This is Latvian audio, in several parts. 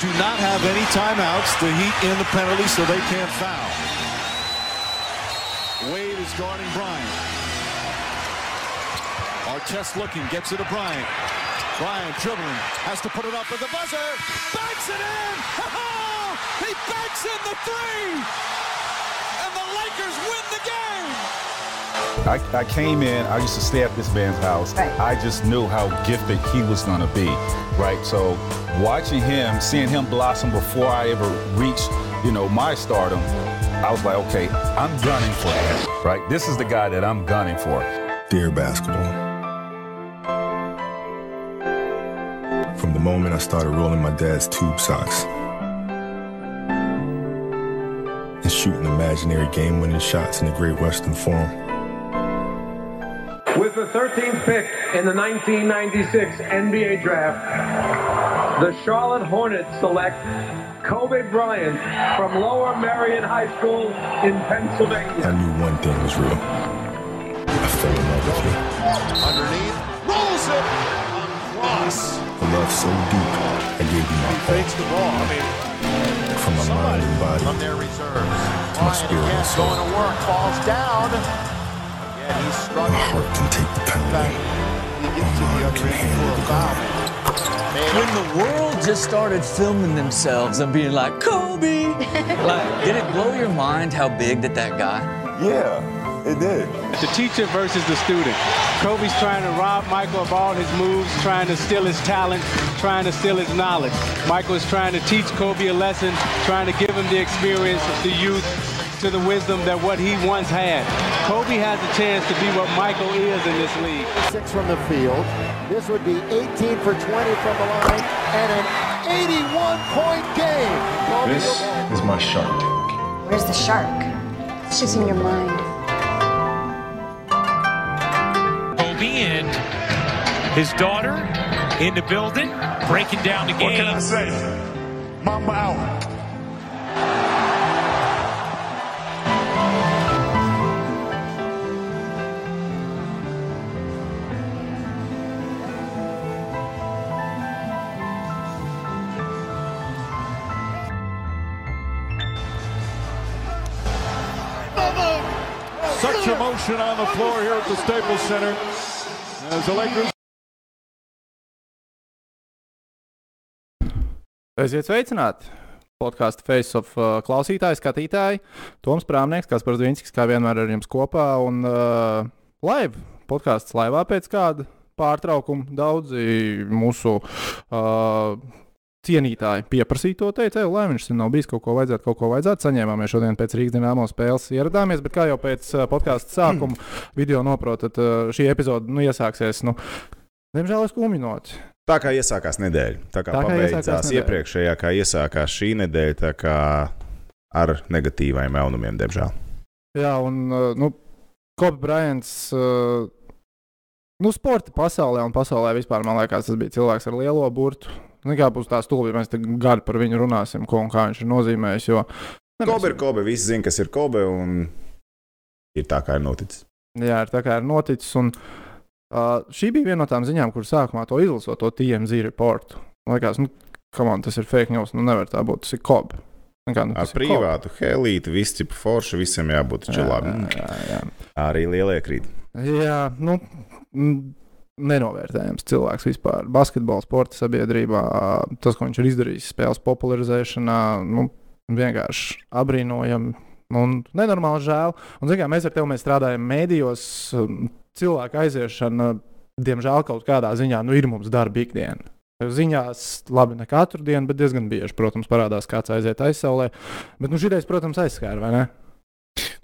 Do not have any timeouts. The Heat in the penalty, so they can't foul. Wade is guarding Bryant. Artest looking, gets it to Bryant. Bryant dribbling, has to put it up with the buzzer. Banks it in! He banks in the three! And the Lakers win the game! I, I came in, I used to stay at this man's house. Right. I just knew how gifted he was going to be, right? So watching him, seeing him blossom before I ever reached, you know, my stardom, I was like, okay, I'm gunning for him, right? This is the guy that I'm gunning for. Dear basketball. From the moment I started rolling my dad's tube socks and shooting imaginary game winning shots in the Great Western Forum. With the 13th pick in the 1996 NBA Draft, the Charlotte Hornets select Kobe Bryant from Lower Marion High School in Pennsylvania. I Pennsylvania. knew one thing was real. I fell in love with you. Underneath, rolls it! Cross. A love so deep, I gave you my Fakes all. the ball. I mean, From my mind and from body their reserves. to my Bryant spirit and soul. going to work, falls down. Again, he's My struggling. heart can take the In fact, penalty. he gets to the other can end handle for a the foul. When the world just started filming themselves and being like, Kobe! like, did it blow your mind how big that that guy? Yeah, it did. The teacher versus the student. Kobe's trying to rob Michael of all his moves, trying to steal his talent, trying to steal his knowledge. Michael is trying to teach Kobe a lesson, trying to give him the experience, of the youth, to the wisdom that what he once had. Kobe has a chance to be what Michael is in this league. Six from the field. This would be 18 for 20 from the line and an 81-point game. Kobe This Bryant. is my shark tank. Where's the shark? It's just in your mind. Kobe and his daughter in the building, breaking down the game. What can I say? Mamba out. Emotion on the floor here at the Staples Center as the Lakers Esiet sveicināti! Podkāstu Face of uh, klausītāji, skatītāji. Toms Prāmnieks, kas par Zvinskis, kā vienmēr ar jums kopā. Un uh, live podkāsts laivā pēc kāda pārtraukuma. Daudzi mūsu uh, cienītāji pieprasīja to teikt, ej, lai viņš nav bijis kaut ko vajadzētu, kaut ko vajadzētu. Saņēmāmies šodien pēc Rīgas dīnāmo spēles ieradāmies, bet kā jau pēc podkāstu sākuma video noprotat, šī epizode nu, iesāksies, nu, diemžēl, skumjinot. Tā kā iesākās nedēļa, tā kā, Tā kā pabeidzās iepriekšējā, kā iesākās šī nedēļa, tā kā ar negatīviem jaunumiem, diemžēl. Jā, un nu, Kobe Bryants. Nu, sporta pasaulē un pasaulē vispār, man liekas, tas bija cilvēks ar lielo burtu. Nu, kā būs tā stulbi, ja mēs gari par viņu runāsim, ko un kā viņš ir nozīmējis. Jo, ne, Kobe ir Kobe, visi zina, kas ir Kobe, un ir tā, kā ir noticis. Jā, ir tā kā ir noticis. Un, uh, šī bija viena no tām ziņām, kur sākumā to izlasot, to TMZ reportu. Man liekas, nu, on, tas ir fake news, nu nevar tā būt. Tas ir Kobe. Kā, nu, Ar ir privātu helīti, visi cipu forši, visiem jābūt Jā, čilām. jā, jā. Arī lielie krīt. Jā, nu, mm, nenovērtējams cilvēks vispār. Basketbola sporta sabiedrībā, tas, ko viņš ir izdarījis spēles popularizēšanā, nu, vienkārši apbrīnojami un nenormāli žēl. Un, zin, kā, mēs ar tevi strādājam mēdījos, cilvēku aiziešana, diemžēl, kaut kādā ziņā nu, ir mums darba ikdiena. Ziņās, labi, ne katru dienu, bet diezgan bieži, protams, parādās kāds aiziet aizsaulē. Bet, nu, šitais, protams, aizskāra, vai ne?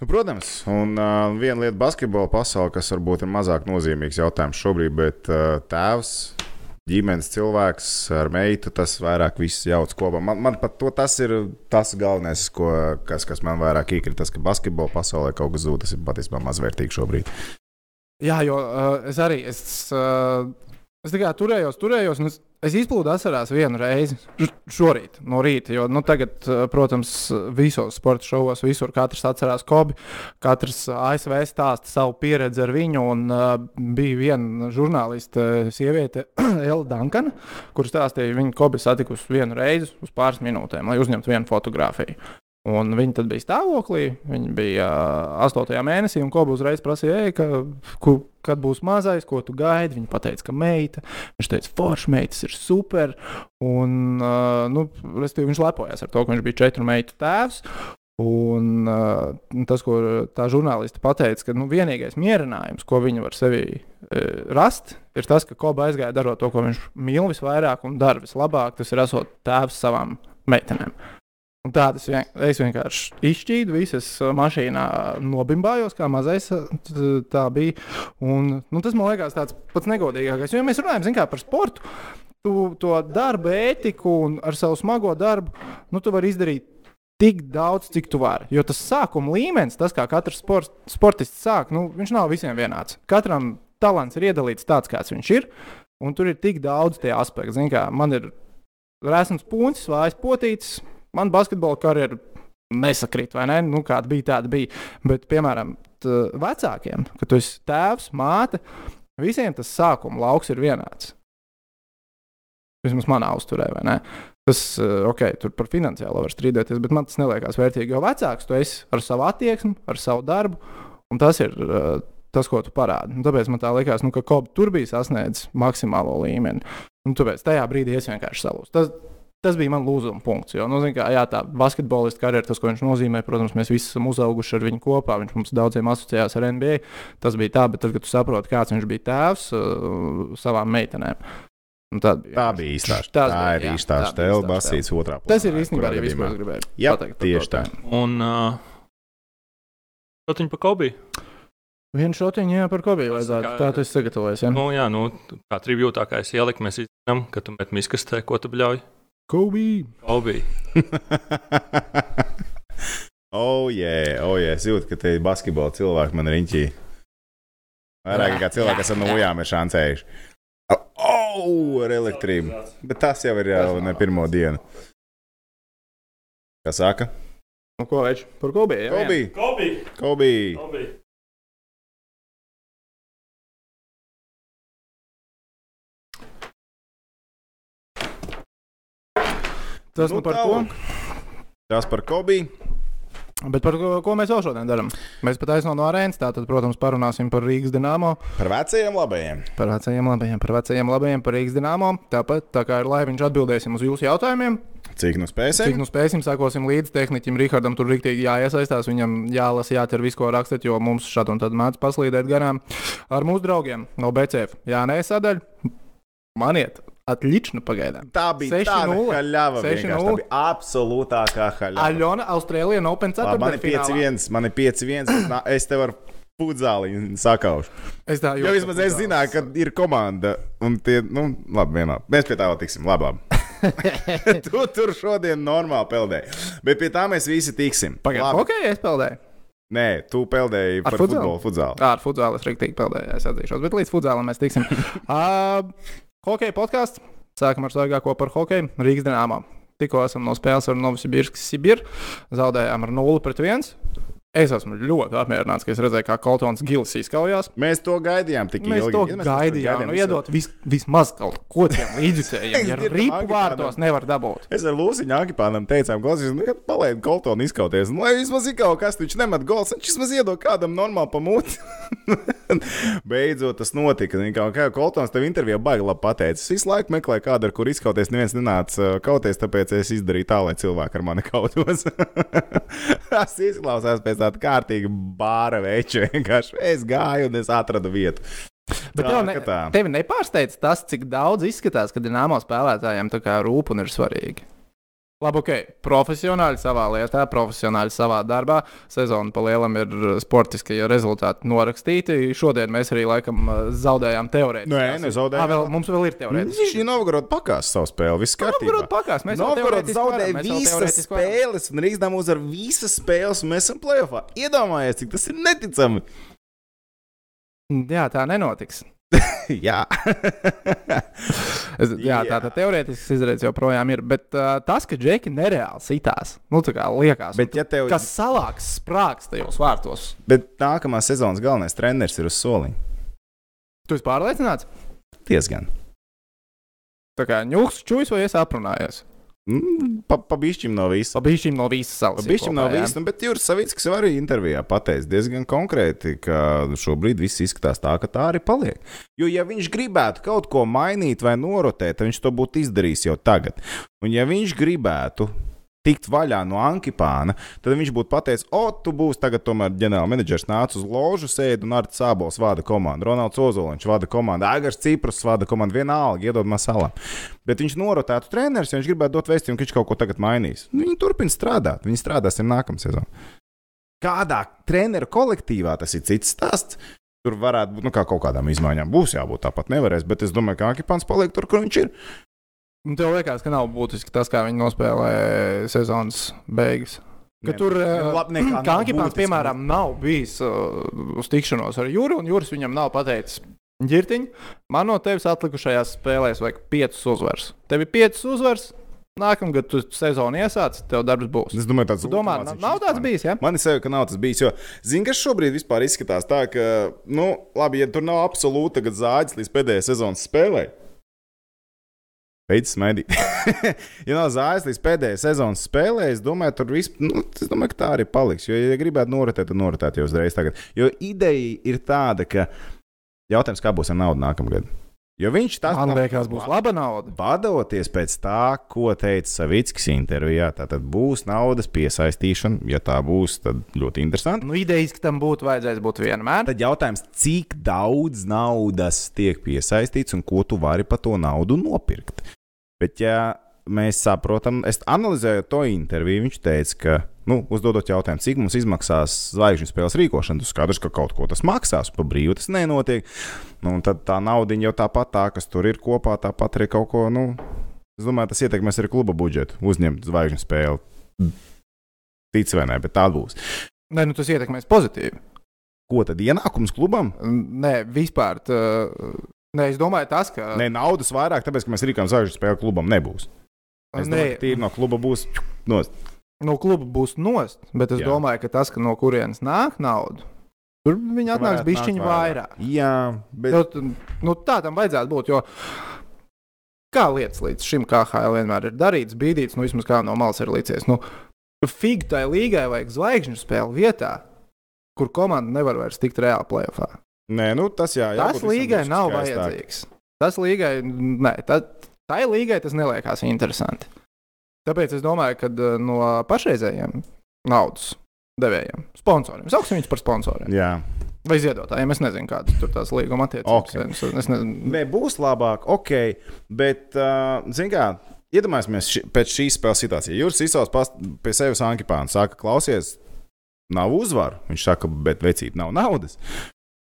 Nu, protams, un uh, viena lieta basketbola pasaulē, kas varbūt ir mazāk nozīmīgs jautājums šobrīd, bet uh, tēvs, ģimenes cilvēks ar meitu, tas vairāk viss jauc kopā. Man, man pat to, tas ir tas galvenais, ko, kas, kas man vairāk iekrīt. Tas, ka basketbola pasaulē kaut kas zūd, tas ir patiesībā mazvērtīgi šobrīd. Jā, jo uh, es arī. Es, uh, Es tikai turējos, turējos, un es, es izplūdu asarās vienu reizi šorīt, no rīta. Jo, nu, tagad, protams, visos sporta šovos, visur katrs atcerās Kobi. Katrs ASV stāsta savu pieredzi ar viņu. Un, uh, bija viena žurnāliste, sieviete, Ella Dankana, kurš stāstīja, ka viņa Kobi satikusi vienu reizi uz pāris minūtēm, lai uzņemtu vienu fotografiju. Un viņa tad bija stāvoklī, viņa bija uh, 8. mēnesī, un Kobe uzreiz prasīja, ka, ku, kad būs mazais, ko tu gaidi. Viņa teica, ka meita. Viņš teica, forša meitas ir super. Un, uh, nu, viņš lepojas ar to, ka viņš bija četru meitu tēvs. Un, uh, tas, ko tā žurnāliste pateica, ka nu, vienīgais mierinājums, ko viņa var sevī uh, rast, ir tas, ka Kobe aizgāja darot to, ko viņš mīl visvairāk un dara vislabāk. Tas ir esot tēvs savām meitenēm. Un tā tas vien, vienkārši izšķīdu, visas uh, mašīnā nobimbājos, kā mazais uh, tā bija. Un, nu, tas man liekas tāds pats negodīgākais. Jo ja mēs runājam kā, par sportu. Tu to darba ētiku un ar savu smago darbu, nu, tu vari izdarīt tik daudz, cik tu vari. Jo tas sākuma līmenis, tas kā katrs sport, sportists sāk, nu, viņš nav visiem vienāds. Katram talants ir iedalīts tāds, kāds viņš ir. Un tur ir tik daudz tie aspekti. Zin Kā, man ir rēsns puņķis, vājas potītis. Man basketbola karjera nesakrīt, vai ne? Nu, kāda bija, tāda bija. Bet, piemēram, vecākiem, kad tu esi tēvs, māte, visiem tas sākuma lauks ir vienāds. Vismaz manā uzturē, vai ne? Tas, eh, ok, tur par finansiālo var strīdēties, bet man tas neliekas vērtīgi. Jo vecāks tu esi ar savu attieksmi, ar savu darbu, un tas ir eh, tas, ko tu parādi. Un tāpēc man tā liekas, nu, ka Kobe tur bija sasniedzis maksimālo līmeni. Un tāpēc tajā brīdī es vienkārši salūzu. Tas, tas bija mans lūzuma punkts. Jo, nu, zin kā, jā, tā basketbolista karjera, tas, ko viņš nozīmē, protams, mēs visi esam uzauguši ar viņu kopā. Viņš mums daudziem asociējās ar NBA. Tas bija tā, bet tad, kad tu saproti, kāds viņš bija tēvs uh, savām meitenēm. nu, tad bija- Tā bija īstā. Tas Tā bija, ir īstā tā stēle, basīts otrā Tas ir īstenībā arī viss, ko es gribēju Jā, pateikt par tieši to tā. Un uh, šotiņu pa Kobi. Vienu šotiņu jā, par Kobiju vajadzētu. Tā tu esi sagatavojis. Ja? Nu, jā, nu, kā trivjūtākais ielikt, mēs izdarām, ka tu met miskastē, ko tu bļauj. Kobi! Kobi. oh, jā, oh, jā. Es jūtu, ka te ir basketbola cilvēki man riņķī. Vairāk kā cilvēki, kas ar nojām ir šancējuši. Oh, ar elektrību. Bet tas jau ir jau ne pirmo dienu. Kas saka? Nu, ko viņš par Kobiju? jā, Kobi! jā. Kobi! Kobi! Kobi. Tas nu, nu par ko? tālāk. Tas par Kobi. Bet par ko, ko mēs vēl šodien darām? Mēs pat aizno no arēnas, tātad, protams, parunāsim par Rīgas dīnāmo. Par vecajiem labajiem. Par vecajiem labajiem, par vecajiem labajiem, par Rīgas dīnāmo. Tāpat, tā kā ir laiviņš, atbildēsim uz jūsu jautājumiem. Cik nu spēsim? Cik nu spēsim, sakosim līdzi tehnikam, Rihardam, tur rīktīgi jāiesaistās. Viņam jālasa, jāķer visu, ko rakstīt, jo mums šādi un tad mācās paslīdēt garām ar mūsu draugiem no BCF. Jā, nē, sadaļa. Maniet, atlično pagaidām. Tā bija tāda haļava. vienkārši. Tā bija absolūtākā haļava. Aļona, Austrālija, Open Labi, Man ir 5-1, man ir 5-1. es tev varu pudzāli sakaušu. Es tā Jo vismaz es zināju, ka ir komanda. Un tie, nu, labi, vienā. Mēs pie tā vēl tiksim. Labi, labi. tu tur šodien normāli peldēji. Bet pie tā mēs visi tiksim. Pagaidām, ok, es peldēju. Nē, tu peldēji par futbolu. futzāli. Ar futbolu es rīktīgi peldēju, es atzīšos. Bet līdz futbolam mēs tiksim. uh, hokeja podkāsts. Sākam ar svarīgāko par hokeju. Rīgas dīnāmā. Tikko esam no spēles ar Novisibirskas Sibir. Zaudējām ar 0 pret 1. Es esmu ļoti apmierināts, ka es redzēju, kā Kaltons Gils izkaujās. Mēs to gaidījām tik Mēs ilgi. to Ja gaidījām. Nu, iedot vis, vismaz kaut ko tiem līdzjutējiem. Ja Agipānam. vārtos nevar dabūt. Es ar Lūsiņu Akipānam teicām, klausies, nu, kad palaid Koltonu izkauties, nu, lai vismaz ikau kas, viņš nemet gols, viņš vismaz iedod kādam normāli pamūti. Beidzot, tas notika. Kā, kā Koltons tev intervijā baigi labi pateicis. Es visu laiku meklēju kādu, ar kur izkauties. Neviens nenāca uh, kauties, tāpēc es izdarīju tā, lai cilvēki ar mani kautos. tas izklausās pēc tāda kārtīga bāra veča. Vienkārši es gāju un es atradu vietu. Bet Tā tev ne, tevi nepārsteidz tas, cik daudz izskatās, ka dīnāmo spēlētājiem tā kā rūp un ir svarīgi. Labi, ok, profesionāli savā lietā, profesionāli savā darbā. Sezona pa lielam ir sportiskie rezultāti norakstīti. Šodien mēs arī laikam uh, zaudējām teorētiski. Nē, nezaudējām. Ah, vēl, mums vēl ir teorētiski. Viņš ir Novgorod pakās savu spēli. Viss kārtībā. Novgorod pakās, mēs Novgorod jau visas spēles, un Rīgas dāmas ar visas spēles, un mēs esam plēsoņā. Iedomājieties, cik tas ir neticami. Jā, tā nenotiks. jā. es, jā, tā tad teorētiski izredzes joprojām ir. Bet uh, tas, ka džeki nereāli sitās, nu tā kā liekas, Bet, ja tev... kas salāks sprāgs tajos vārtos. Bet nākamā sezonas galvenais treneris ir uz soliņa. Tu esi pārliecināts? Diezgan. Tā kā ņūks čūs vai es aprunājos? Mm, Pabeigšķim no visas. Pabeigšķim no visas savas. Pabeigšķim no visas. Nu, bet Juris Savickis jau arī intervijā pateica diezgan konkrēti, ka šobrīd viss izskatās tā, ka tā arī paliek. Jo, ja viņš gribētu kaut ko mainīt vai norotēt, tad viņš to būtu izdarījis jau tagad. Un, ja viņš gribētu tikt vaļā no Ankipāna, tad viņš būtu pateicis, o, tu būsi tagad tomēr ģenerālmenedžers, nāc uz ložu, sēdi un ar Cābols vada komandu, Ronalds Ozoliņš vada komandu, Agars Ciprus vada komandu, vienalga, iedod masalā. Bet viņš norotētu treneris, ja viņš gribētu dot vēstījumu, ka viņš kaut ko tagad mainīs. Viņi turpina strādāt, viņi strādāsim nākamā sezonā. Kādā treneru kolektīvā tas ir cits stāsts. Tur varētu būt nu, kā kaut kādām izmaiņām. Būs jābūt tāpat, nevarēs. Bet es domāju, ka Ankipāns paliek tur, kur viņš ir. Un tev liekas, ka nav būtiski tas, kā viņi nospēlē sezonas beigas. Ka Ne, tur nu, nekā nav Kankipāns, piemēram, nav bijis uh, uz tikšanos ar Jūru, un Jūras viņam nav pateicis, ģirtiņ, man no tevis atlikušajās spēlēs vajag piecas uzvaras. Tev ir piecas uzvaras, nākamgad tu sezonu iesāc, tev darbs būs. Es domāju, tāds domā, nav, nav tāds bijis, ja? Man ir sevi, ka nav tas bijis. Jo, zini, kas šobrīd vispār izskatās tā, ka, nu, labi, ja tur nav absolūta zāģis līdz pēdējai sezonas spēlei. Beidz smaidīt. ja nav zāģis līdz pēdējai sezonas spēlē, es domāju, tur viss, nu, es domāju, ka tā arī paliks. Jo, ja gribētu noritēt, tad noritēt jau uzreiz tagad. Jo ideja ir tāda, ka jautājums, kā būs ar naudu nākamgad. Jo viņš tas Man liekas, būs laba nauda. Vadoties pēc tā, ko teica Savickis intervijā, tad būs naudas piesaistīšana. Ja tā būs, tad ļoti interesanti. Nu, idejas, ka tam būtu vajadzējis būt vienmēr. Tad jautājums, cik daudz naudas tiek piesaistīts un ko tu vari par to naudu nopirkt? Bet, ja mēs saprotam, es analizēju to interviju, viņš teica, ka, nu, uzdodot jautājumu, cik mums izmaksās zvaigžņu spēles rīkošana, tad skaidrs, ka kaut ko tas maksās, pa brīvu tas nenotiek. Nu, un tad tā nauda jau tāpat tā, kas tur ir kopā, tāpat arī kaut ko, nu, es domāju, tas ietekmēs arī kluba budžetu, uzņemt zvaigžņu spēli. Tic vai nē, bet tā būs. Nē, nu, tas ietekmēs pozitīvi. Ko tad ienākums klubam? Nē, vispār. Tā, nē, es domāju, tas, ka. Nē, naudas vairāk, tāpēc, ka mēs rīkām zvaigžņu spēli klubam nebūs. Es Nē. domāju, ka tīri no kluba būs nost. no kluba būs nost, bet es Jā. Domāju, ka tas, ka no kurienes nāk nauda, tur viņi atnāks bišķiņu nākt vairāk. Jā, bet Jo, nu, tā tam vajadzētu būt. Jo kā lietas līdz šim KHL vienmēr ir darīts, bīdīts, nu vismaz kā no malas ir licies. Nu, Fig tai līgai vajag zvaigžņu spēli vietā, kur komanda nevar vairs tikt reāli plēsoņā. Nē, nu, tas jā, Tas jābūt visam līgai nav vajadzīgs. Tas līgai, nē, tā, tai līgai tas neliekas interesanti. Tāpēc es domāju, ka uh, no pašreizējiem naudas devējiem, sponsoriem, sauksim viņus par sponsoriem. Jā. Vai ziedotājiem, es nezinu, kādas tur tās līguma attiecības. Ok. Es, es nezinu, Nē, būs labāk, ok, bet, uh, zināmā kā, iedomāsimies ši, pēc šīs spēles situācijas. Jūras izsauc pie sevis Ankipānu, saka, klausies, nav uzvaru. Viņš saka, bet vecīt nav naudas.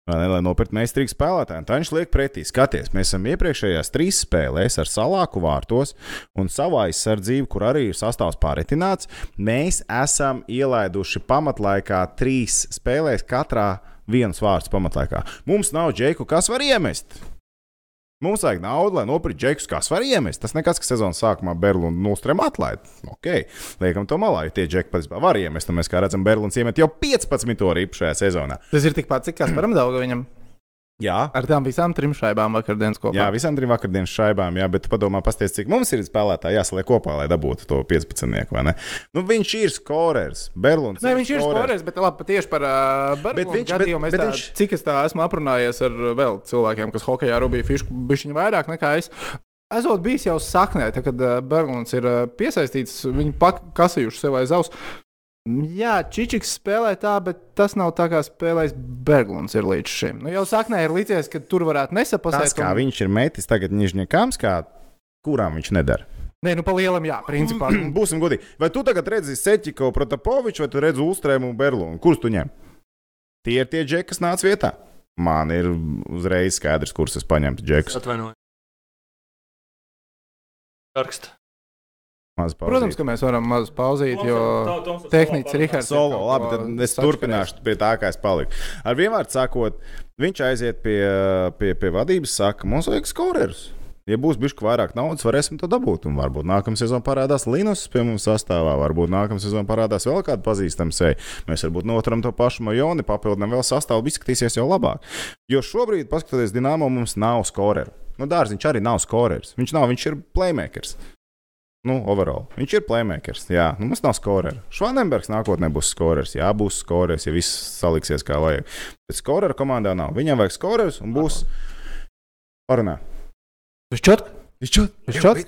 Ne, lai nopirktu meistarīgu spēlētāju. Tā viņš liek pretī. Skaties, mēs esam iepriekšējās trīs spēlēs ar salāku vārtos un savu aizsardzību, kur arī ir sastāvs pārretināts. Mēs esam ielaiduši pamatlaikā trīs spēlēs, katrā viens vārds pamatlaikā. Mums nav džeku, kas var iemest. Mums vajag naudu, lai nopirktu džekus, kas var iemest. Tas nekas, ka sezonas sākumā Berlīna nostrēm atlaid. Ok, liekam to malā, jo tie džeki patiesībā var iemest. Un mēs, kā redzam, Berlīns iemet jau 15 ripu šajā sezonā. tas ir tikpat, cik Kasparam Daugaviņam. Jā. Ar tām visām trim šaibām vakardienas kopā. Jā, visām trim vakardienas šaibām, jā, bet padomā, pasties, cik mums ir spēlētāji jāsaliek kopā, lai dabūtu to 15. vai ne? Nu, viņš ir skorers. Berlīns. Nē, viņš ir skorējis, bet labi, tieši par uh, Berlīnu viņš- bet- Bet, bet viņš- tā, cik es tā esmu aprunājies ar uh, vēl cilvēkiem, kas hokeja rubīja fišku bišķiņu vairāk nekā es. Esot bijis jau saknē, tad, kad uh, Berlīns ir uh, piesaistīts, viņi pakasījuši sev aiz auss. Jā, Čičiks spēlē tā, bet tas nav tā, kā spēlējis Berglunds ir līdz šim. Nu, jau saknē ir līdzies, ka tur varētu nesapazīt. Tas, kā viņš ir metis tagad Nižņakams, kā kurām viņš nedara. Nē, nu pa lielam, jā, principā. Būsim godīgi. Vai tu tagad redzi Seķiko, Protapoviču, vai tu redzi Ulstrēmu un Berlūnu? Kurus tu ņem? Tie ir tie džeki, kas nāca vietā. Man ir uzreiz skaidrs, kurus es paņemtu džekus. Atvainojiet. Karkst. Maz Protams, ka mēs varam mazu pauzīt, jo tehnicis Rihards. Solo, labi, tad es turpināšu pie tā, kā es paliku. Ar vienvārdu sakot, viņš aiziet pie, pie, pie vadības, saka, mums vajag skorerus. Ja būs bijis vairāk naudas, varēsim to dabūt. Un varbūt nākamā sezonā parādās Linus pie mums sastāvā, varbūt nākamā sezonā parādās vēl kāda pazīstama seja. Mēs varbūt noturam to pašu Majoni, papildinām vēl sastāvu, izskatīsies jau labāk. Jo šobrīd, paskatoties Dienāmo, mums nav skoreru. Nu, Dārziņš arī nav skorers. Viņš nav, viņš ir playmakers. Nu, overall. Viņš ir playmakers. Jā, nu, mums nav skorera. Švanenbergs nākotnē būs skorers. Jā, būs skorers, ja viss saliksies kā vajag. Bet skorera komandā nav. Viņam vajag skorers un būs parunā. Višķot? Višķot? Višķot?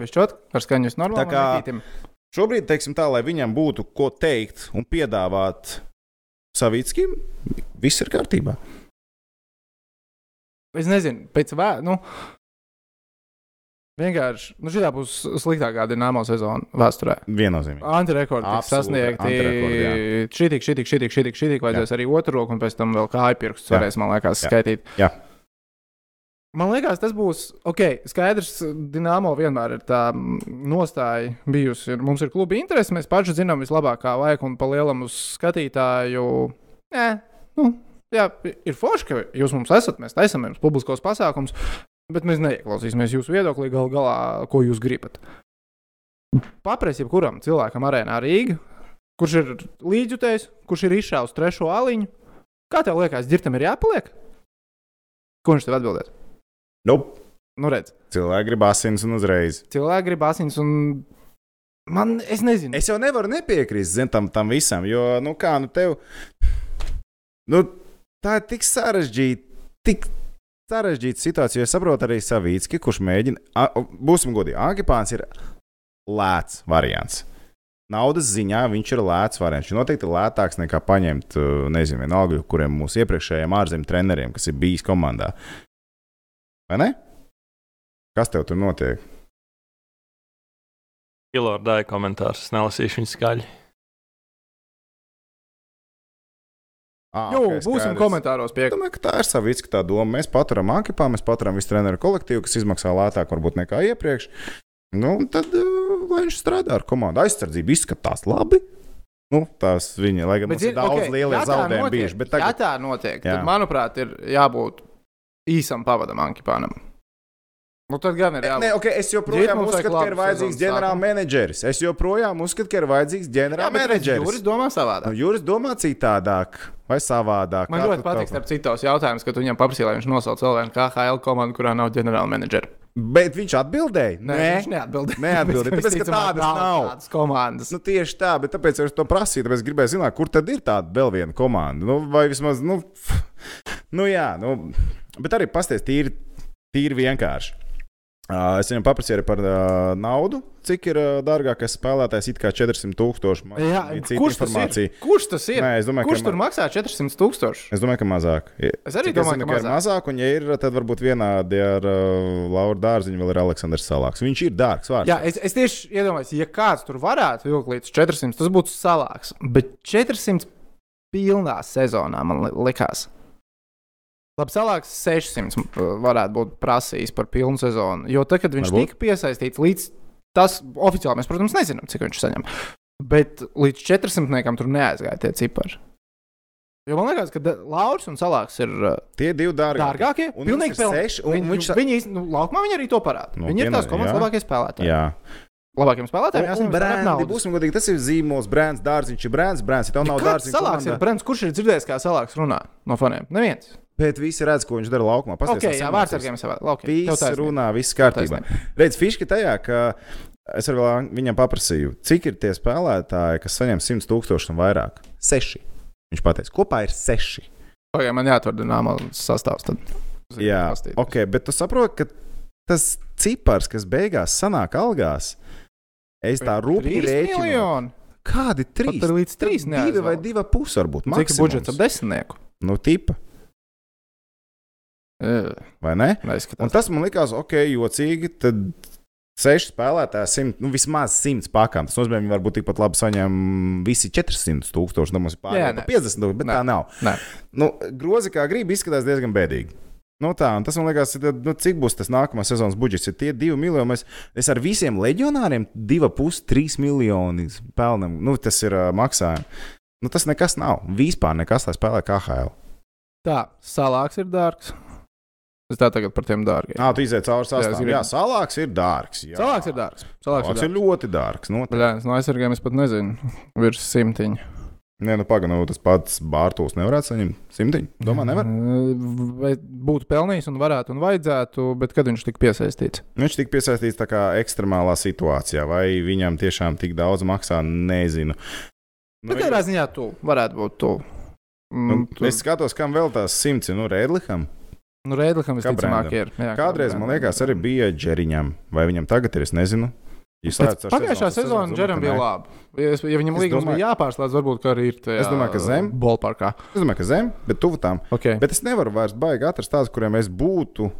Višķot? Ar skaņu normāli. Tā kā šobrīd, teiksim tā, lai viņam būtu ko teikt un piedāvāt Savickim, viss ir kārtībā. Es nezinu, pēc vēl. Nu... Vienkārši, nu, šī būs sliktākā dīnāmā sezona vēsturē. Viennozīmīgi. Antirekordi tiks sasniegti. Šī tik, šī tik, šī tik, šī tik, šī tik, vajadzēs Jā. arī otru roku, un pēc tam vēl kāju pirkstus varēs, man liekas, Jā. skaitīt. Jā. Man liekas, tas būs ok. Skaidrs, Dienāmo vienmēr ir tā nostāja bijusi. Mums ir kluba interese, mēs paši zinām vislabāk, kā vajag, un pa lielam uz skatītāju. Nē, nu, jā, ir forši, ka jūs mums esat, mēs taisām jums publiskos pasākumus, bet mēs neieklausīsimies jūsu viedoklī gal galā, ko jūs gribat. Paprasti jebkuram cilvēkam arēnā Rīgā, kurš ir līdzjutējs, kurš ir izšāvis trešo aliņu, kā tev liekas, dzirtam ir jāpaliek? Ko viņš tev atbildēs? Nope. Nu, redz. Cilvēki grib asins un uzreiz. Cilvēki grib asins un man, es nezinu. Es jau nevaru nepiekrist zin, tam, tam visam, jo, nu kā, nu tev. Nu, tā ir tik sarežģīta, tik sarežģīta situācija. Es saprotu arī Savīcki, kurš mēģina, būsim godīgi, Agipāns ir lēts variants. Naudas ziņā viņš ir lēts variants. Viņš noteikti ir lētāks nekā paņemt, nezinu, vienalga, kuriem mūsu iepriekšējiem ārzemju treneriem, kas ir bijis komandā. Vai ne? Kas tev tur notiek? Ilordāja komentārs, nelasīšu viņu skaļi. Ah, Jū, okay, būsim skaidrs. komentāros pie. Domāju, ka tā ir savīca tā doma. Mēs paturam akipā, mēs paturam visu treneru kolektīvu, kas izmaksā lētāk varbūt nekā iepriekš. Nu, un tad, uh, lai viņš strādā ar komandu, aizsardzība izskatās labi. Nu, tās viņa, lai gan mums ir daudz okay, lielie zaudējumi bijuši. Bet tagad, Ja tā notiek, Jā. tad, manuprāt, ir jābūt īsam pavadam Ankipānam. Nu, tad gan ir jābūt. Nē, okay, es joprojām uzskatu, ka ir vajadzīgs ģenerāla menedžeris. Es joprojām uzskatu, ka ir vajadzīgs ģenerāla menedžeris. Juris domā savādāk. Nu, Juris domā citādāk vai savādāk. Man Kā ļoti tu patīk, starp citos jautājumus, ka tu viņam paprasīji, lai viņš nosauc vēl vienu KHL komandu, kurā nav ģenerāla menedžera. Bet viņš atbildēja. Nē, viņš neatbildēja. Neatbildēja. Tāpēc, ka tādas nav nav. tādas komandas. Nu, tieši tā, bet tāpēc es to prasīju. Tāpēc es gribēju zināt, kur tad ir tāda vēl viena komanda. Nu, vai vismaz, nu, nu jā, nu, bet arī pasties tīri, tīri vienkārši. Es viņam paprasīju par uh, naudu, cik ir uh, dārgākais spēlētājs. It kā 400 tūkstoši. Jā, kurš tas ir? Kurš tas ir? Nē, es domāju, Kurš ka tur maksā 400 tūkstoši? Es domāju, ka mazāk. Es arī Cik domāju, zinu, ka ir mazāk. Un, ja ir, tad varbūt vienādi ar uh, Lauru Dārziņu vēl ir Aleksandrs Salāks. Viņš ir dārgs vārds. Jā, es, es tieši iedomājos, ja kāds tur varētu vilkt līdz 400, tas būtu salāks. Bet 400 pilnā sezonā man li- likās. Labi, salāks 600 varētu būt prasījis par pilnu sezonu. Jo tad, kad viņš Varbūt. tika piesaistīts līdz tas oficiāli, mēs, protams, nezinām, cik viņš saņem. Bet līdz 400 tur neaizgāja tie cipari. Jo man liekas, ka Lauris un Salāks ir uh, Tie divi dārgākie. dārgākie. Un Pilnīgi un Viņi, viņš- viņi, nu, laukumā viņi arī to parāda. Nu, viņi ir tās ne- komandas jā. labākie spēlētāji. Jā. Labākiem spēlētājiem brendi, naudas. būsim godīgi, tas ir zīmols, brands, dārziņš ir brands, brands. Ja tev nav Kāds dārziņš, salāks ir brands, kurš ir dzirdējis, kā salāks runā no faniem? Neviens. Bet visi redz, ko viņš dara laukumā. Ok, jā, vārdsargiem savā laukumā. Viss runā, viss kārtībā. Redz, fiška tajā, ka es arī vēl viņam paprasīju, cik ir tie spēlētāji, kas saņem 100 tūkstošus un vairāk. Seši. Viņš pateica, kopā ir seši. Pagaidām, man jāatrod dināmā sastāvs. Tad. Jā, ok, bet tu saproti, ka tas cipars, kas beigās sanāk algās, es tā rūpīgi rēķinu. miljoni. Kādi trīs? Pat līdz trīs Tad Divi vai divi pusi varbūt. Cik budžets ap desmitnieku? Nu, tipa. Vai ne? Un tas man likās, ok, jocīgi. Tad seši spēlētāji, simt, nu, vismaz simts pakām. Tas nozīmē, ka viņi varbūt tikpat labi saņem visi 400 tūkstoši, no mums ir pa 50 tūkstoši, bet Nē. tā nav. Nē. Nu, grozi kā grib izskatās diezgan bēdīgi. Nu tā, un tas man liekas, ir, nu, cik būs tas nākamā sezonas budžets. Ir tie divi miljoni. Mēs, es ar visiem leģionāriem divi pusi, trīs miljoni pelnam. Nu, tas ir uh, maksājums. Nu, tas nekas nav. Vispār nekas, lai spēlē KHL. Tā, salāks ir dārgs. Es tā tagad par tiem dārgiem. Nā, tu iziet cauri Jā, sastāvam. gribu- Jā, salāks ir dārgs. Jā. Salāks ir dārgs. Salāks Salāks ir ir dārgs. ļoti dārgs. noteikti. Jā, no aizsargiem es pat nezinu. Virs simtiņa. Nē, nu pagaidi, nu, tas pats Bārtaļs nevarētu saņemt simtiņu. Domā, nevar. Vai būtu pelnījis un varētu un vajadzētu, bet kad viņš tika piesaistīts? Viņš tika piesaistīts tā kā ekstremālā situācijā, vai viņam tiešām tik daudz maksā, nezinu. Nu, Bet katrā ziņā tu varētu būt tu. nu, Mm, tu- es skatos, kam vēl tās simts ir. Nu, Rēdlikam. Nu, Rēdlikam Kā visticamāk ir. Jā, kā Kādreiz, man liekas, arī bija Džeriņam. Vai viņam tagad ir, es nezinu. Pagājušā sezonā Džeram bija labi. Ja, ja viņam līgums domāju- bija jāpārslēdz, varbūt arī ir tajā Es domāju, ka zem. Bolparkā. Es domāju, ka zem, bet tuvu tam. Okay. Bet es nevaru vairs baigi atrast tādus, kuriem es būtu.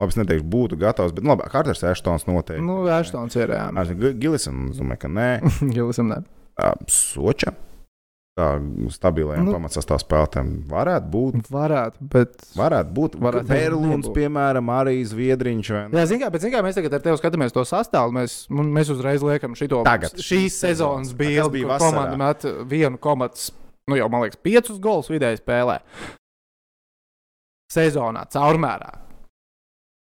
Labi, es neteikšu, būtu gatavs, bet nu, labi, Kārters Eštons noteikti. Nu, Ashtons ir jā. Gilisam, es domāju, ka nē. Gilisam. Ā, Soča. Tā Nu. nu, pamatsastāv spēlētājiem varētu būt. Varētu, bet. Varētu būt. Varētu Berlīns, piemēram, arī Zviedriņš. Jā, zināmā mērā, bet zin kā, mēs tagad ar tevi skatāmies to sastāvu. Mēs, mēs uzreiz liekam šo Tagad, šīs sezonas bija vasarā? komanda met vienu komats, nu jau, man liekas, piecus golus vidēji spēlē. Sezonā, caurmērā.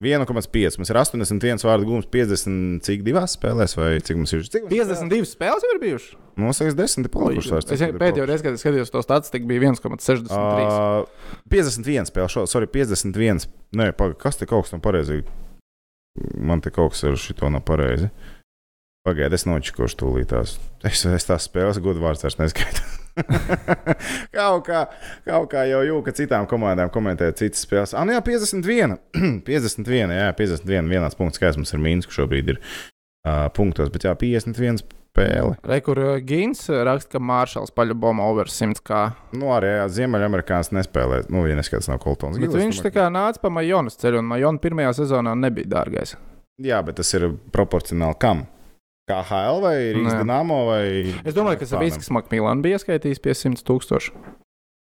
1,5. Mums ir 81 vārdu gūms, 50 cik divās spēlēs, vai cik mums ir? Cik mums 52 spēles jau ir bijušas. Mums ir 10 palikušas. Es pēdējo reizi, kad es skatījos to statistiku, bija 1,63. Uh, 51 spēle, šo, sorry, 51. Nē, pagaidi, kas te kaut kas tam pareizi? Man te kaut kas ar šito nav pareizi. Pagaidiet, es nočikošu tūlītās. Es, es tās spēles godu vārds vairs neskaitu. kaut, kā, kaut kā jau jūka, ka citām komandām komentē citas spēles. Ah, nu jā, 51. 51, jā, 51. Vienāds punkts, kāds mums ir Mīnsku šobrīd ir uh, punktos, bet jā, 51 spēle. Rekur Gins raksta, ka Māršals paļaboma over 100 kā. Nu, arī Ziemeļamerikāns nespēlē. Nu, ja neskatās, nav Koltons. Bet viņš tā kā nāca pa Majonas ceļu, un Majona pirmajā sezonā nebija dārgais. Jā, bet tas ir proporcionāli kam? KHL vai Rīgas. Dienāmo? Vai... Es domāju, ka Saviskas Makmīlāna bija ieskaitījis pie 100 tūkstošu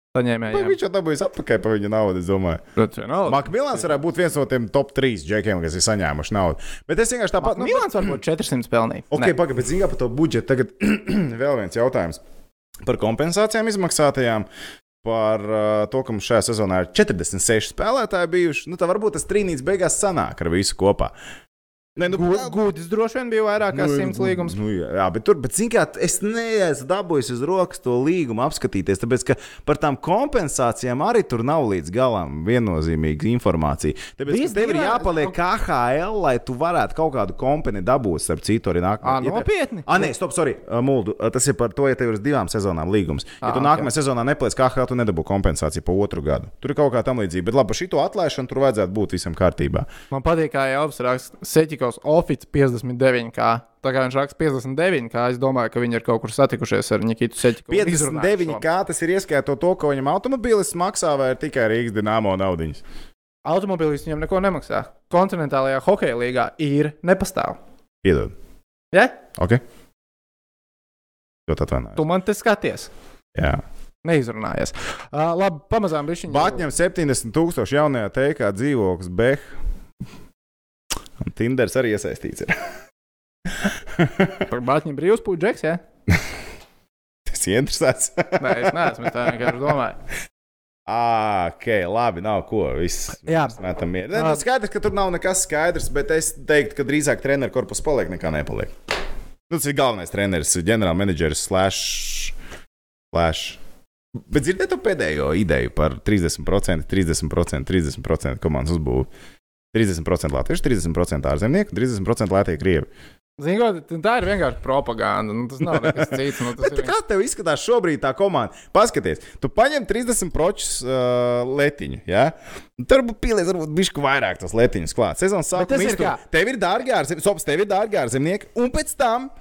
Nu, saņēmējiem. viņš jau dabūjis atpakaļ par viņa naudu, es domāju. Makmilāns varētu būt viens no tiem top 3 džekiem, kas ir saņēmuši naudu. Bet es vienkārši tāpat. Milāns varbūt 400 pelnīja. Ok, pagaidi, bet zinām par to budžetu. Tagad vēl viens jautājums par kompensācijām izmaksātajām. Par uh, to, ka mums šajā sezonā ir 46 spēlētāji bijuši. Nu, tā varbūt tas trīnīts beigās sanāk ar visu kopā. Nē, nu, Gudis droši vien bija vairāk kā Nu, 100 līgums. Nu, jā, jā, bet tur, bet, kā, es neesmu dabūjis uz rokas to līgumu apskatīties, tāpēc, ka par tām kompensācijām arī tur nav līdz galam viennozīmīga informācija. Tāpēc, Viss ka tev ir jāpaliek KHL, lai tu varētu kaut kādu kompeni dabūt, starp citu, arī nākamajā. Ā, nopietni? Ah, nē, stop, sorry, Muldu. Tas ir par to, ja tev ir uz divām sezonām līgums. Ja tu nākamajā sezonā nepaliec KHL, tu nedabū kompensāciju pa otru gadu. Tur ir kaut kā tam līdzīga. Bet labi, par šito atlaišanu tur vajadzētu būt visam kārtībā. Man patīk, kā Elvis raksta Seķikos Office 59. Kā. Tā kā viņš raksta 59, kā es domāju, ka viņi ir kaut kur satikušies ar Nikitu Seķiku. 59, kā tas ir ieskaitot to, ko viņam automobilis maksā, vai ir tikai Rīgas dīnāmo naudiņas? Automobilis viņam neko nemaksā. Kontinentālajā hokeja līgā ir nepastāv. Piedod. Ja? Ok. Ļoti atvainojos. Tu man te skaties. Jā. Neizrunājies. Uh, labi, pamazām viņš viņu. Batņem 70 tūkstoši jaunajā teikā dzīvoklis Beh. Un Tinders arī iesaistīts. Ir. Par Batņu brīvs puģeks, ja? Tas ir interesants. Nē, es neesmu, es tā vienkārši domāju. Ah, ok, labi, nav ko. Viss Jā. metam mieru. Ne, nu, skaidrs, ka tur nav nekas skaidrs, bet es teiktu, ka drīzāk treneru korpus paliek nekā nepaliek. Nu, tas ir galvenais treneris, ģenerālmenedžeris, slash. slash. Bet dzirdēt to pēdējo ideju par 30%, 30%, 30% komandas uzbūvi. 30% latviešu, 30% ārzemnieku, 30% latviešu krievi. Zini, ko, tā ir vienkārši propaganda. Nu, tas nav nekas cits. Nu, tas kā tev izskatās šobrīd tā komanda? Paskaties, tu paņem 30 pročus uh, letiņu. Ja? Tur būtu pieliec, varbūt bišķi vairāk tos letiņus klāt. Sezonas tas sākumā ir kā? tev ir dārgi ārzemnieki, sops, tev ir dārgi ārzemnieki, un pēc tam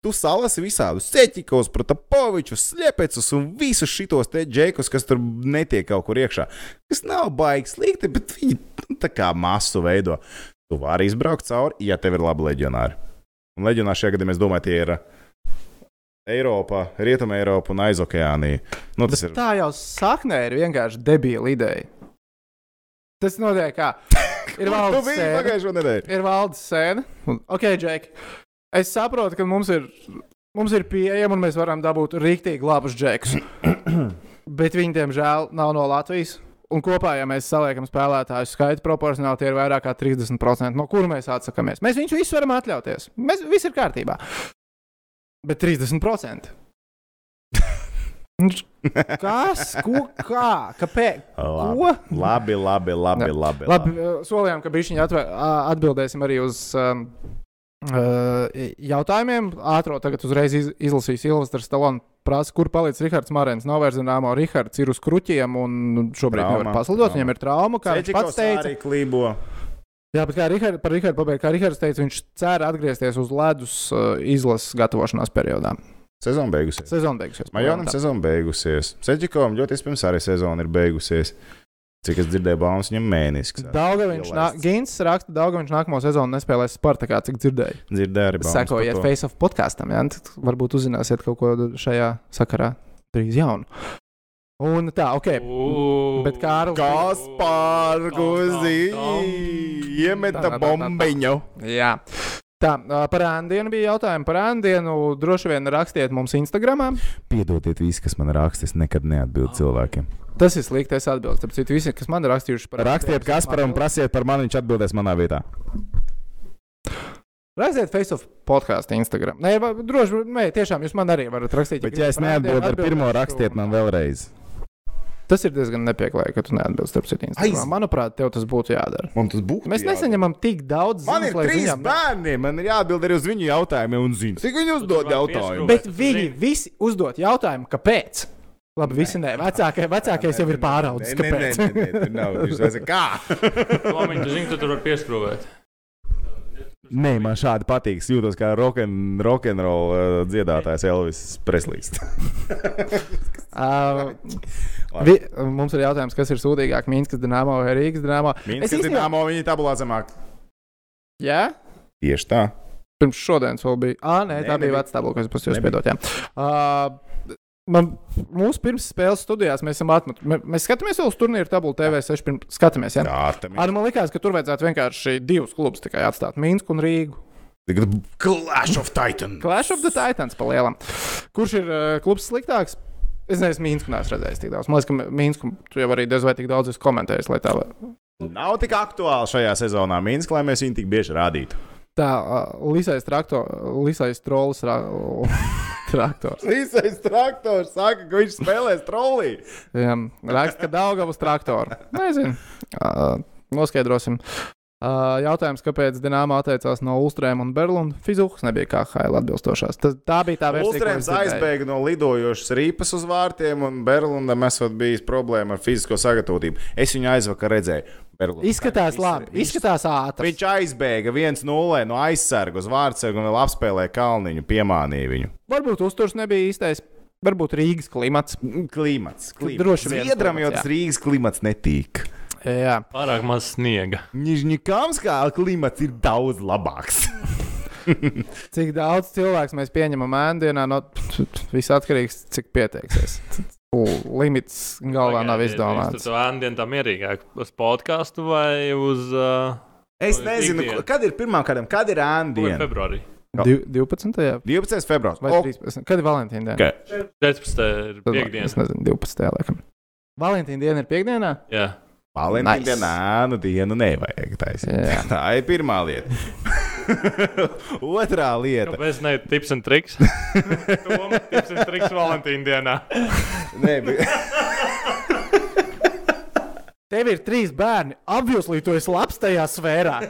tu salasi visādus ceļķikos, protopovičus, sliepecus un visus šitos te džekus, kas tur netiek kaut kur iekšā. Tas nav baigi slikti, bet viņi tā kā masu veido. Tu vari izbraukt cauri, ja tev ir labi leģionāri. Un leģionāri šajā gadījumā, es domāju, tie ir Eiropa, Rietuma Eiropa un Aizokeānija. Nu, tas ir Tā jau saknē ir vienkārši debila ideja. Tas notiek kā. Ir valdes sēne. Ir valdes sēne. Ok, Džek. Es saprotu, ka mums ir, mums ir pieejama un mēs varam dabūt rīktīgi labus džekus. Bet viņi, diemžēl, nav no Latvijas. Un kopā, ja mēs saliekam spēlētāju skaitu proporcionāli, tie ir vairāk kā 30%, no kuriem mēs atsakāmies. Mēs viņus visus varam atļauties. Mēs viss ir kārtībā. Bet 30%. Kas? Ko? Kā? Kāpēc? Ko? Labi, labi, labi, Jā. labi. Labi, uh, solījām, ka bišķiņi atvē, ā, atbildēsim arī uz um, jautājumiem. Ātro tagad uzreiz iz, izlasīju Silvestris Stalonu. Prasa, kur palicis Rihards Marens. Nav vairs zināmo, Rihards ir uz kruķiem un šobrīd Trauma, nevar paslidot. Viņam ir trauma, kā viņš Ceļķikos pats teica. arī klībo. Jā, bet kā Richard, par Rihardu pabeigts, kā Rihards teica, viņš cer atgriezties uz ledus uh, izlases gatavošanās periodā. Sezona beigusies. Sezona beigusies. Majonam sezona beigusies. Ceļķikovam ļoti iespējams arī sezona ir beigusies. Cik es dzirdēju, baumas viņam mēnesis. Daugaviņš, nā, Gins raksta, Daugaviņš nākamo sezonu nespēlēs Spartakā, cik dzirdēju. Dzirdēju arī baumas Sekojiet. Face of podkāstam, ja? Tad varbūt uzzināsiet kaut ko šajā sakarā drīz jaunu. Un tā, ok. Bet Kārlis. Kaspārguzi iemeta bombiņu. Jā. Tā, par ēdienu bija jautājumi. Par ēdienu droši vien rakstiet mums Instagram. Piedodiet visi, kas man raksta, es nekad neatbildu cilvēkiem. Tas ir slikti, es atbildu. Tāpēc visi, kas man ir rakstījuši par Rakstiet Kasparam, prasiet par mani, viņš atbildēs manā vietā. Rakstiet Face of podkāstu Instagram. Nē, va- droši vien, nē, tiešām jūs man arī varat rakstīt. Bet, ja es neatbildu ar pirmo, rakstiet man vēlreiz. Tas ir diezgan nepieklājīgi, ka tu neatbildi starp citu Instagram. Manuprāt, tev tas būtu jādara. Man tas būtu. Mēs nesaņemam tik daudz Man ir ziņas, trīs viņam- bērni, man ir jāatbild arī uz viņu jautājumiem, un zinu, cik viņi uzdod jautājumu. Bet viņi visi uzdod jautājumu, kāpēc? Labi, visi nē. Vecākais, vecākais jau ir pāraudzis. Nē, nē, Kāpēc? nē, nē, nē, tur nav. Viņš saka, kā? Lomiņ, tu zini, tu tur var pieskrūvēt. Nē, man šādi patīk. Es jūtos kā rokenrola uh, dziedātājs Elvis Preslīs. Uh, vi, mums ir jautājums, kas ir sūdīgāk, Mīnskas dīnāmo vai Rīgas dīnāmo? Mīnskas dīnāmo viņa tabulā zemāk. Jā? Tieši tā. Pirms šodienas vēl bija. Ah, nē, Nē, tā bija nebija. vecā tabula, kas jūs piedot. jā. Uh, man, mūsu pirms spēles studijās mēs esam atmetuši. Mē, mēs skatāmies uz turnīru tabulu TV6. Pirms, skatāmies, jā. Ārtamies. Ar man likās, ka tur vajadzētu vienkārši divus klubus tikai atstāt - Mīnsku un Rīgu. Tagad Clash of Titans. Clash of the Titans pa lielam. Kurš ir uh, klubs sliktāks? Es neesmu Mīnsku, neesmu redzējis tik daudz. Man liekas, ka Mīnsku tu jau arī diez vai tik daudz esi komentējis, tā Nav tik aktuāli šajā sezonā Minskā, lai mēs viņu tik bieži rādītu. Tā, uh, Lisais traktor, Lisais trolis, ra, traktors. Īsais traktors saka, ka viņš spēlēs trolī. Jā, raksta, ka Daugavas traktoru. Nezinu. Uh, noskaidrosim. Jautājums, kāpēc Dienāma atteicās no Ulstrēm un Berlīnas? Fizuhs nebija kā Haila atbilstošās. Tas, tā bija tā versija. Ulstrēms aizbēga no lidojošas rīpas uz vārtiem, un Berlīnam esot bijis problēma ar fizisko sagatavotību. Es viņu aizvakar redzēju. Berlīnā. Izskatās labi, izskatās ātri. Viņš aizbēga 1-0 no aizsarga uz vārdsargu un vēl apspēlēja Kalniņu, piemānīja viņu. Varbūt uzturs nebija īstais. Varbūt Rīgas klimats. Klimats. klimats. Droši vien Zviedram jau tas. Rīgas klimats netīk. Jā. Pārāk maz sniega. Nižņikāmskā klimats ir daudz labāks. Cik daudz cilvēku mēs pieņemam ēdienā, no viss atkarīgs, cik pieteiksies. Limits galvā nav Tu izdomāts. to ēdienu tā mierīgāk uz podkāstu vai uz. Uh, Es uz nezinu, ikdienu? kad ir pirmā kādam, kad ir ēndiena. Februārī. Div- 12. 12. februāris. vai O, 13. Kad ir Valentīna diena? Okay. 14. ir piekdiena. Es nezinu, 12. laikam. Valentīna diena ir piekdienā? Jā. Valentīna Nice. dienā ēnu dienu nevajag taisīt. Jā. Tā ir pirmā lieta. Otrā lieta. Kāpēc ne tips un triks? Toma, tips un triks Valentīna dienā. Nē, bet... Tev ir trīs bērni. Apjūslī, tu esi labs tajā sfērā.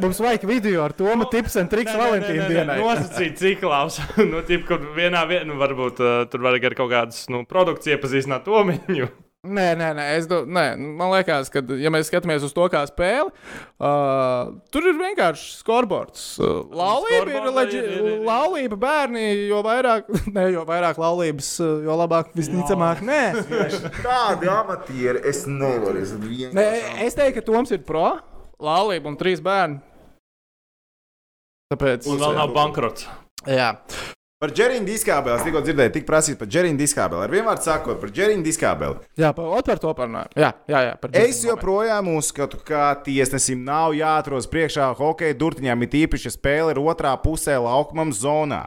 Mums vajag video ar Tomu tips un triks Valentīna dienai. Nosacīt ciklāus. nu, tip, kur vienā vietā, nu, varbūt uh, tur var arī kaut kādas nu, produkcijas iepazīstināt to viņu. Nē, nē, nē, es do, nē, man liekas, ka, ja mēs skatāmies uz to kā spēli, uh, tur ir vienkārši skorbords. Uh, laulība ir, ir- laulība, bērni, jo vairāk, ne, jo vairāk laulības, jo labāk visticamāk. Nē. Tādi amatieri es nevaru. Es, nē, es teiktu, ka Toms ir pro, laulība un trīs bērni. Tāpēc. Un vēl nav bankrots. Jā. Par Džerīnu diskābeli. Es tikko dzirdēju, tik prasīt par Džerīnu diskābeli. Ar vienu vārdu sakot, par Džerīnu diskābeli. Jā, par, to parunājam. Jā, jā, jā par Es joprojām uzskatu, ka tiesnesim nav jāatrodas priekšā hokeja durtiņām, it īpaši, spēle ir otrā pusē laukumam zonā.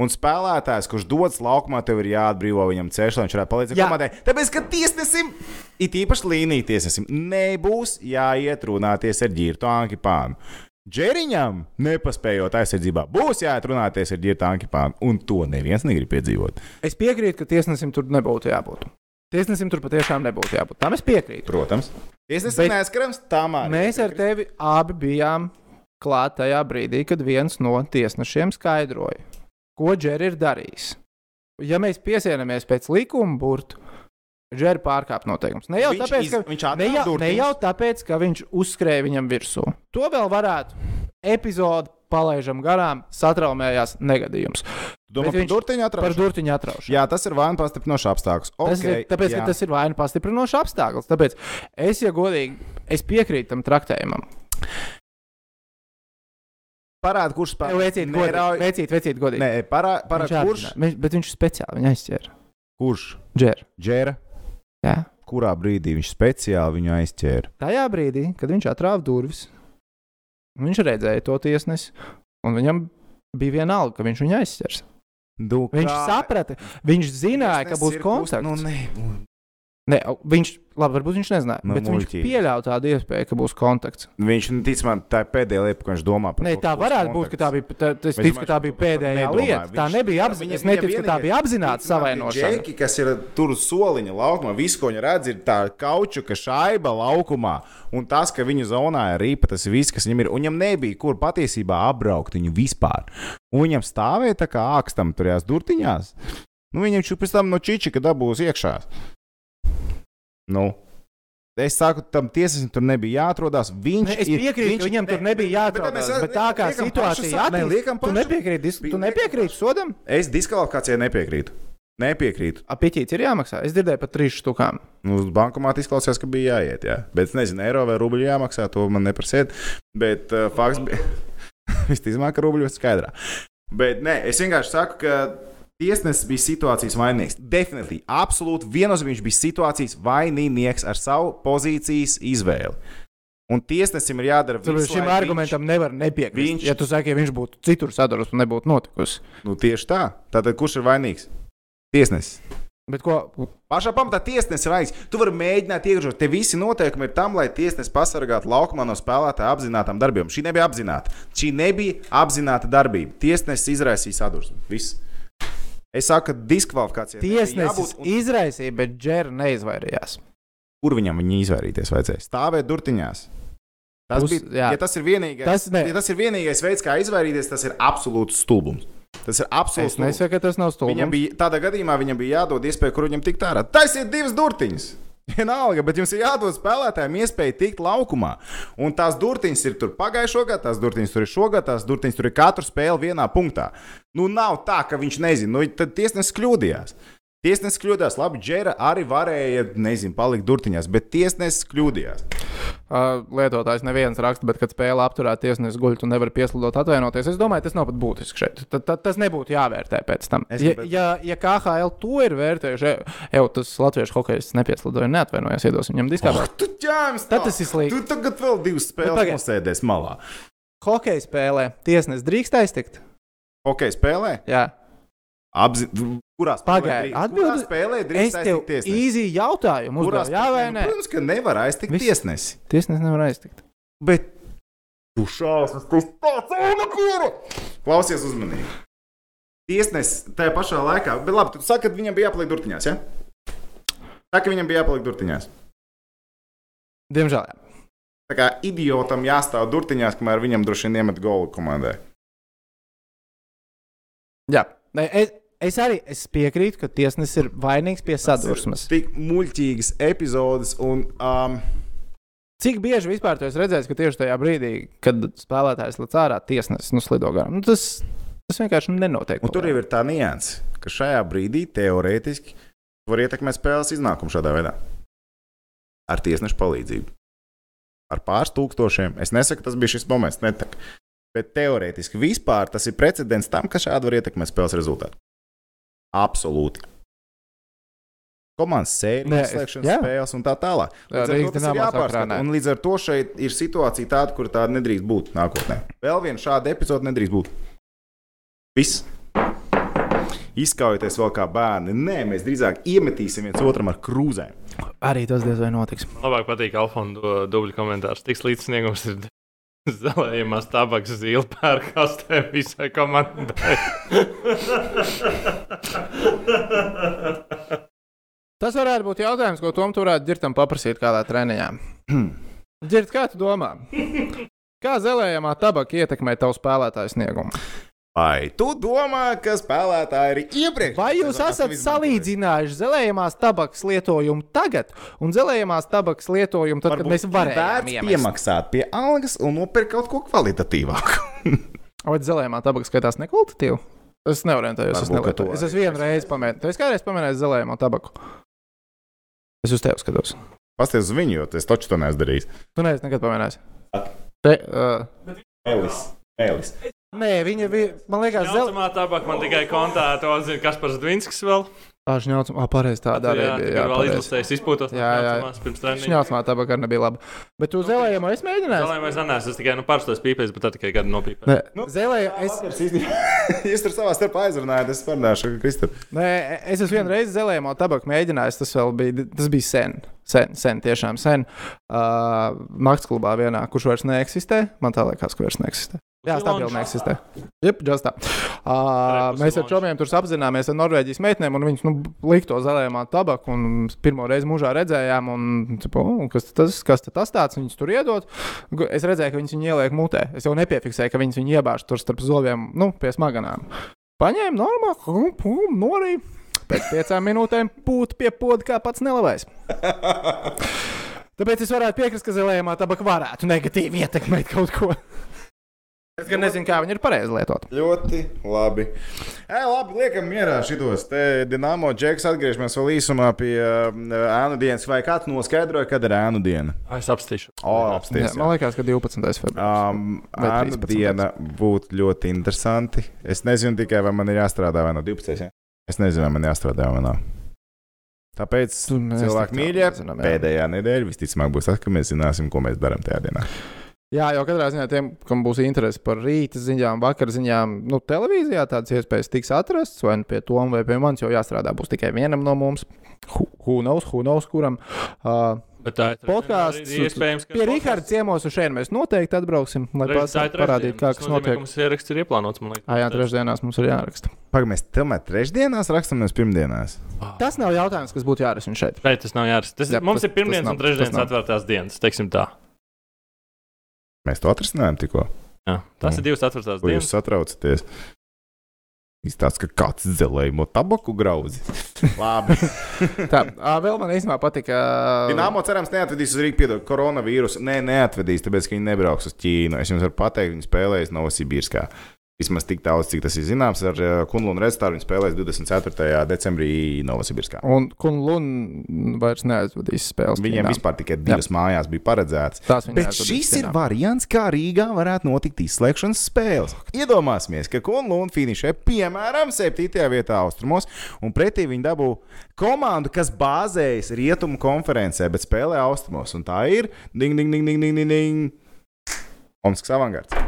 Un spēlētājs, kurš dodas laukumā, tev ir jāatbrīvo viņam ceļš, lai viņš varētu palīdzēt komandai. Tāpēc, ka tiesnesim, it īpaši līnija tiesnesim, nebūs jāiet runāties ar ģirtu Ankipānu. Džeriņam, nepaspējot aizsardzībā, būs jāiet runāties ar ģirtu Ankipānu, un to neviens negrib piedzīvot. Es piekrītu, ka tiesnesim tur nebūtu jābūt. Tiesnesim tur patiešām nebūtu jābūt. Tam es piekrītu. Protams. Tiesnesim Bet neskarams, tam arī. Mēs ar tevi abi bijām klāt tajā brīdī, kad viens no tiesnešiem skaidroja, ko Džeri ir darījis. Ja mēs piesienāmies pēc likuma burtu, Džeri pārkāp noteikumus. Ne jau Viņš tāpēc, iz- ka viņš ne jau, durtiņus. ne jau tāpēc, ka viņš uzskrēja viņam virsū. To vēl varētu epizodi palaižam garām, satraumējās negadījums. Domā par durtiņu atraušanu? Par durtiņu atraušanu. Jā, tas ir vainu pastiprinošs apstākļus. Tas Okay, ir, tāpēc, jā. ka tas ir vaina pastiprinošs apstākļus. Tāpēc es, ja godīgi, es piekrītu tam traktējumam. Parāda, kurš spēlē. Vecīt, godīgi. Vecīt, vecīt, godīgi. Nē, parā- parāda, Viņš kurš. Viņš, bet viņš speciāli viņu aizķēra. Kurš? Džer. Džera. Jā. Kurā brīdī viņš speciāli viņu aizķēra? Tajā brīdī, kad viņš atrāva durvis, viņš redzēja to tiesnesi, un viņam bija vienalga, ka viņš viņu aizķers. Du, Viņš kā- saprata, viņš zināja, ka Tiesnesis būs kust- kontakts. Nu, ne, Ne, viņš, labi, varbūt viņš nezināja, Nu, bet viņš muļķīgi. pieļāva tādu iespēju, ka būs kontakts. viņš nu, tic man, tā ir pēdējā lieta, ko viņš domā par Nē, to, tā ka varētu būt, ka tā bija, tā, es ticu, ka tā bija pēdējā nedomāju. lieta. Tā Viņš- nebija viņa- apzināta. Es neticu, ka tā bija apzināta savainošana. džeki, kas ir tur uz soliņa laukumā, visu, ko viņi redz, ir tā kaučuka šaiba laukumā. Un tas, ka viņu zonā ir rīpa, tas ir viss, kas viņam ir. Un viņam nebija, kur patiesībā apbraukt viņu vispār. Un viņam stāvēja tā kā ākstam turējās durtiņās. Nu, viņam šur pēc tam no čičika dabūs iekšā. Nu. Es saku, tam tiesnesim tur nebija jāatrodas. Viņš Ne, ka viņš- viņam tur ne, nebija bet jāatrodas. mēs- Bet tā kā situācija ne, attīstās, liekam tu nepiekrīti, dis- tu nepiekrīti sodam? Es diskvalifikācijai nepiekrītu. Nepiekrītu. Apiķīts ir jāmaksā. Es dzirdēju par trīs štukām. Nu, uz bankomāta izklausās, ka bija jāiet. Jā. Bet es nezinu, eiro vai rubļu jāmaksā. To man neprasiet. Bet uh, fakts bija. Visticamāk, ka rubļu ir skaidrā. Bet nē, es vienkārši saku, ka tiesnesis bija situācijas vainīgs. Definitīvi, absolūti viennozīmīgi viņš bija situācijas vainīgs ar savu pozīcijas izvēli. Un tiesnesim ir jādara Tāpēc viss, šim lai argumentam nevar nepiekrist. viņš- Viņš... Ja tu saki, ja viņš būtu citur sadarbojies, tad nebūtu notikusi. Nu, tieši tā. Tātad kurš ir vainīgs? Tiesnesis. Bet ko? Pašā pamatā tiesnesis ir vainīgs. Tu vari mēģināt iekšā. Te visi noteikumi ir tam, lai tiesnesis pasargātu laukumā no spēlētāja apzinātām darbībām. Šī nebija apzināta. Šī nebija apzināta darbība. Tiesnesis izraisīja sadursmi. Viss. Es saku, ka diskvalifikācija. Tiesnesis izraisīja, bet Džera neizvairījās. Kur viņam viņa izvairīties vajadzēja? Stāvēt durtiņās. Tas, Uz- bija, jā. ja tas, ir vienīgais, Tas ne. ja tas ir vienīgais veids, kā izvairīties, tas ir absolūts stulbums. Tas ir absolūts Es nesaku, ka tas nav stulbs. Viņam bija, tādā gadījumā viņam bija jādod iespēja, kur viņam tikt ārā. Taisiet divas durtiņas! Vienalga, bet jums ir jādod spēlētājiem iespēja tikt laukumā. Un tās durtiņas ir tur pagājušā gada, tās durtiņas tur ir šogad, tās durtiņas tur ir katru spēli vienā punktā. Nu, nav tā, ka viņš nezina. Nu, tad tiesnesis kļūdījās. Tiesnesis kļūdījās. Labi, Džera arī varēja, nezinu, palikt durtiņās, bet tiesnesis kļūdījās. Uh, lietotājs neviens raksta, bet, kad spēle apturēt tiesnesi guļ, tu nevari piesludot atvainoties. Es domāju, tas nav pat būtiski šeit. Tad, tad tas nebūtu jāvērtē pēc tam. Es Ja, gribētu- ja, ja KHL to ir vērtējuši, jau tas latviešu hokejs nepieslidoja, neatvainojas, iedos viņam diskābā. Tu ķēmis! Tad tas ir slikti. Tu tagad vēl divas spēles pagaid. nosēdēs malā. Hokeja spēlē tiesnesis drīkst aiztikt. Hokeja spēlē? Jā. Apzi... Kurā spēlē? Pagaidi, drīkst- atbildi- spēlē drīkst aiztikt tiesnesi? īsi jautājumu Kurā uzdevu. Jā, vai nē? Nu, Protams, ka nevar aiztikt Viss. tiesnesi. Tiesnesis nevar aiztikt. Bet tu šausmas, tas tāds ūdekura! Klausies uzmanīgi. Tiesnesis tajā pašā laikā, bet labi, tu saki, ka viņam bija jāpaliek durtiņās, ja? Tā, ka viņam bija jāpaliek durtiņās. Diemžēl. Jā. Tā kā idiotam jāstāv durtiņās, kamēr viņam droši vien iemet golu komandai. Jā. Es, es arī es piekrītu, ka tiesnesis ir vainīgs pie sadursmes. Tik muļķīgas epizodes un. Um, Cik bieži vispār tu esi redzējis, ka tieši tajā brīdī, kad spēlētājs lec ārā, tiesnesis nu, slido garām? Nu, tas, tas vienkārši nenotiek. Un tur jau ir tā nianse, ka šajā brīdī teorētiski var ietekmēt spēles iznākumu šādā veidā. Ar tiesnešu palīdzību. Ar pāris tūkstošiem. Es nesaku, tas bija šis moments, netek. Bet teorētiski vispār tas ir precedents tam, ka šādi var ietekmēt spēles rezultātu. Absolūti. Komandas sērijas, jā. spēles un tā tālāk. Līdz ar to jāpārskata. Un līdz ar to šeit ir situācija tāda, kur tāda nedrīkst būt nākotnē. Vēl viena šāda epizode nedrīkst būt. Viss. Izkaujoties vēl kā bērni. Nē, mēs drīzāk iemetīsim viens otram ar krūzēm. Arī tas diez vai notiks. Labāk patīk Alfonso dubļu komentārs. Tiks līdz sniegums ir zelējumās tabaks zīle pērkastē visai komandai. Tas varētu būt jautājums, ko Tom tu varētu ģirtam paprasīt kādā treniņā. Ģirt, kā tu domā? Kā zelējamā tabaka ietekmē tavu spēlētāju sniegumu? Vai tu domā, ka spēlētāji ir iepriekš? Vai jūs esat salīdzinājuši zelējamās tabakas lietojumu tagad un zelējamās tabakas lietojumu tad, kad mēs varējām iemest? piemaksāt pie algas un nopirkt kaut ko kvalitatīvāku. Vai zelējamā tabaka skatās nekvalitatīvi? Es neorientējos, es Varbūt, ka nelietu. Es esmu vienu reizi pamēģinājis. Esi kādreiz pamēģinājis zelējamo tabaku? Es uz tevi skatos. Pasties uz viņu, jo es taču to neesmu darījis. Tu neesi nekad pamēģinājis. Te, uh, Elis. Elis. Nē, viņa bija, man liekas, zelta. Zeltamā tabaka man tikai kontā to zina Kaspars Dvinskis vēl. Šņaucam, ah, pareizi tāda arī jā, bija. jā, vēl pareizi. izlasējis, izpūtos Jā, jā. pirms treniņa. Šņaucamā tabaka arī nebija laba. Bet tu zelējamo es mēģināju. Zelējumais anēs, es tikai nu parstos pīpēs, bet tā tikai gadu nopīpēju. Nē, Nu, zelēju, es, Jūs tur savā starpā aizrunājat, es parunāšu ar Kristofru. nē, es esmu vienu reizi zelējamo tabaku mēģinājis. Tas vēl bija, tas bija sen. Sen, sen tiešām sen. Uh, Maktsklubā vienā, kurš vairs neeksistē. Man tā liekas, ka vairs neeksistē. Jā, stabili neeksistē. Just tā. Uh, mēs ar čomiem tur apzināmies ar Norvēģijas meitenēm, un viņas nu, likto zelējumā tabaku. un Pirmo reizi mūžā redzējām, un "O, kas tas, kas tas tāds, viņas tur iedod. Es redzēju, ka viņas viņu ieliek mutē. Es jau nepiefiksēju, ka viņas viņu iebāž tur starp zobiem, nu, pie smaganām. Paņēma normāli, pum, pum, norīja. Pēc piecām minūtēm pūt pie poda kā pats nelabais. Tāpēc es varētu piekrist, ka zelējumā tabaka varētu negatīvi ietekmēt kaut ko. Es gan nezinu, kā viņi ir pareizi lietot. Ļoti labi. E, labi, liekam, mierā šitos. Te Dienāmo džeks atgriežamies vēl īsumā pie uh, ēnu dienas. Vai kāds noskaidroja, kad ir ēnu diena? Es apstīšu. O, Jā, apsties. man liekas, ka 12. februāris. Um, ēnu 13. diena būtu ļoti interesanti. Es nezinu tikai, vai man ir jāstrādā vai no 12. Ja? Es nezinu, vai man jāstrādā vai nav. Tāpēc cilvēki mīļie, pēdējā nedēļa visticamāk būs tas, ka mēs zināsim, ko mēs darām tajā dienā. Jā, jau katrā ziņā tiem, kam būs interese par rīta ziņām, vakar ziņām, nu, televīzijā tādas iespējas tiks atrastas, vai nu pie Toma vai pie manis, jo jāstrādā būs tikai vienam no mums. Who- knows, who knows, kuram. Uh, Bet tā ir Podkāsts. iespējams, ka Pie Rīgārda ciemos uz šeit mēs noteikti atbrauksim, lai parādītu, kā kas notiek. Mums ieraksts ir ieplānots, man liekas. Ah, jā, trešdienās mums ir jāraksta. Pagaidām, mēs tomēr trešdienās rakstām, nevis pirmdienās. Tas nav jautājums, kas būtu jārisina šeit. Šeit tas nav jāraksta. Tas, Jā, mums tas- ir pirmdienas un trešdienas atvērtās dienas, teiksim tā. Mēs to atrisinājām tikko. Jā, tas Nu, ir divas atvērtās Ko jūs dienas. satraucaties? Izstāsta, ka kāds zelējumu tabaku grauzi. Labi. Tā, ā, vēl man īstenībā patika. Dināmo cerams neatvedīs uz Rīgas, piedod, koronavīrusu. Nē, neatvedīs, tāpēc, ka viņi nebrauks uz Ķīnu. Es jums varu pateikt, viņi spēlēs Novosibirskā. Vismaz tik daudz, cik tas ir zināms, ar uh, Kunlunu Redstāru viņi spēlēs 24. decembrī Novosibirskā. Un Kunlun vairs neaizvadīs spēles. Viņiem Ķīnā. vispār tikai divas Jā. mājās bija paredzētas. Bet šis ir Ķīnā. variants, kā Rīgā varētu notikt izslēgšanas spēles. Iedomāsimies, ka Kunlūna finišē piemēram 7. vietā austrumos, un pretī viņi dabū komandu, kas bāzējas rietumu konferencē, bet spēlē austrumos. Un tā ir ding, ding, ding, ding, ding, ding, ding. Omskas avangards.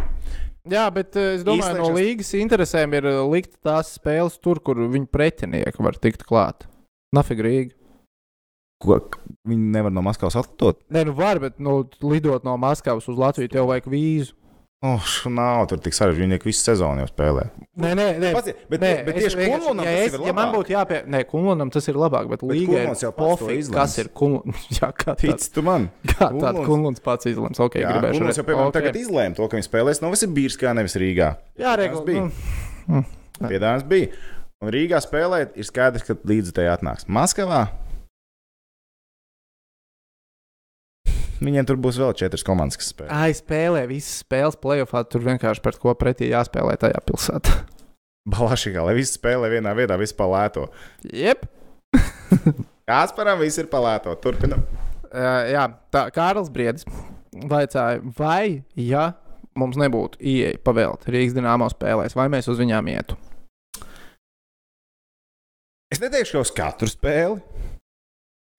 Jā, bet eh, es domāju, no Izslēgšanas- līgas interesēm ir eh, likt tās spēles tur, kur viņu pretinieki var tikt klāt. Nafig Rīga. Ko viņi nevar no Maskavas atlidot? Nē, nu var, bet nu, lidot no Maskavas uz Latviju tev vajag vīzu. Oh, nav tur tik sarežģīti. Viņi visu sezonu jau spēlē. Nē, nē, nē. Pazi- bet- nē, bet tieši Kunlunam ja, tas ir ja man būtu jāpie... Nē, Kunlunam tas ir labāk, bet Līgai ir jau izlems. kas ir Kunluns. Jā, kā Tic tāds, tu man. kā tāds Kunluns pats izlems. Ok, Jā, gribēšu. Kunlunds jau, piemēram, tagad izlēma to, ka viņi spēlēs Novosibirskā, nevis Rīgā. Jā, regula. bija. Mm. Piedāvājums bija. Un Rīgā spēlēt, ir skaidrs, ka līdzi tai atnāks. Maskavā viņiem tur būs vēl četras komandas, kas spēlē. Ai, spēlē visas spēles, playoffā tur vienkārši pret ko pretī jāspēlē tajā pilsētā. Balašīgā, lai visi spēlē vienā vietā, visi palēto. Jep. Kāsparam viss ir palēto. Turpinam. Uh, jā, tā Kārlis Briedis vaicāja, vai, ja mums nebūtu ieeja pavēlta Rīgas dīnāmo spēlēs, vai mēs uz viņām ietu? Es neteikšu, ka uz katru spēli.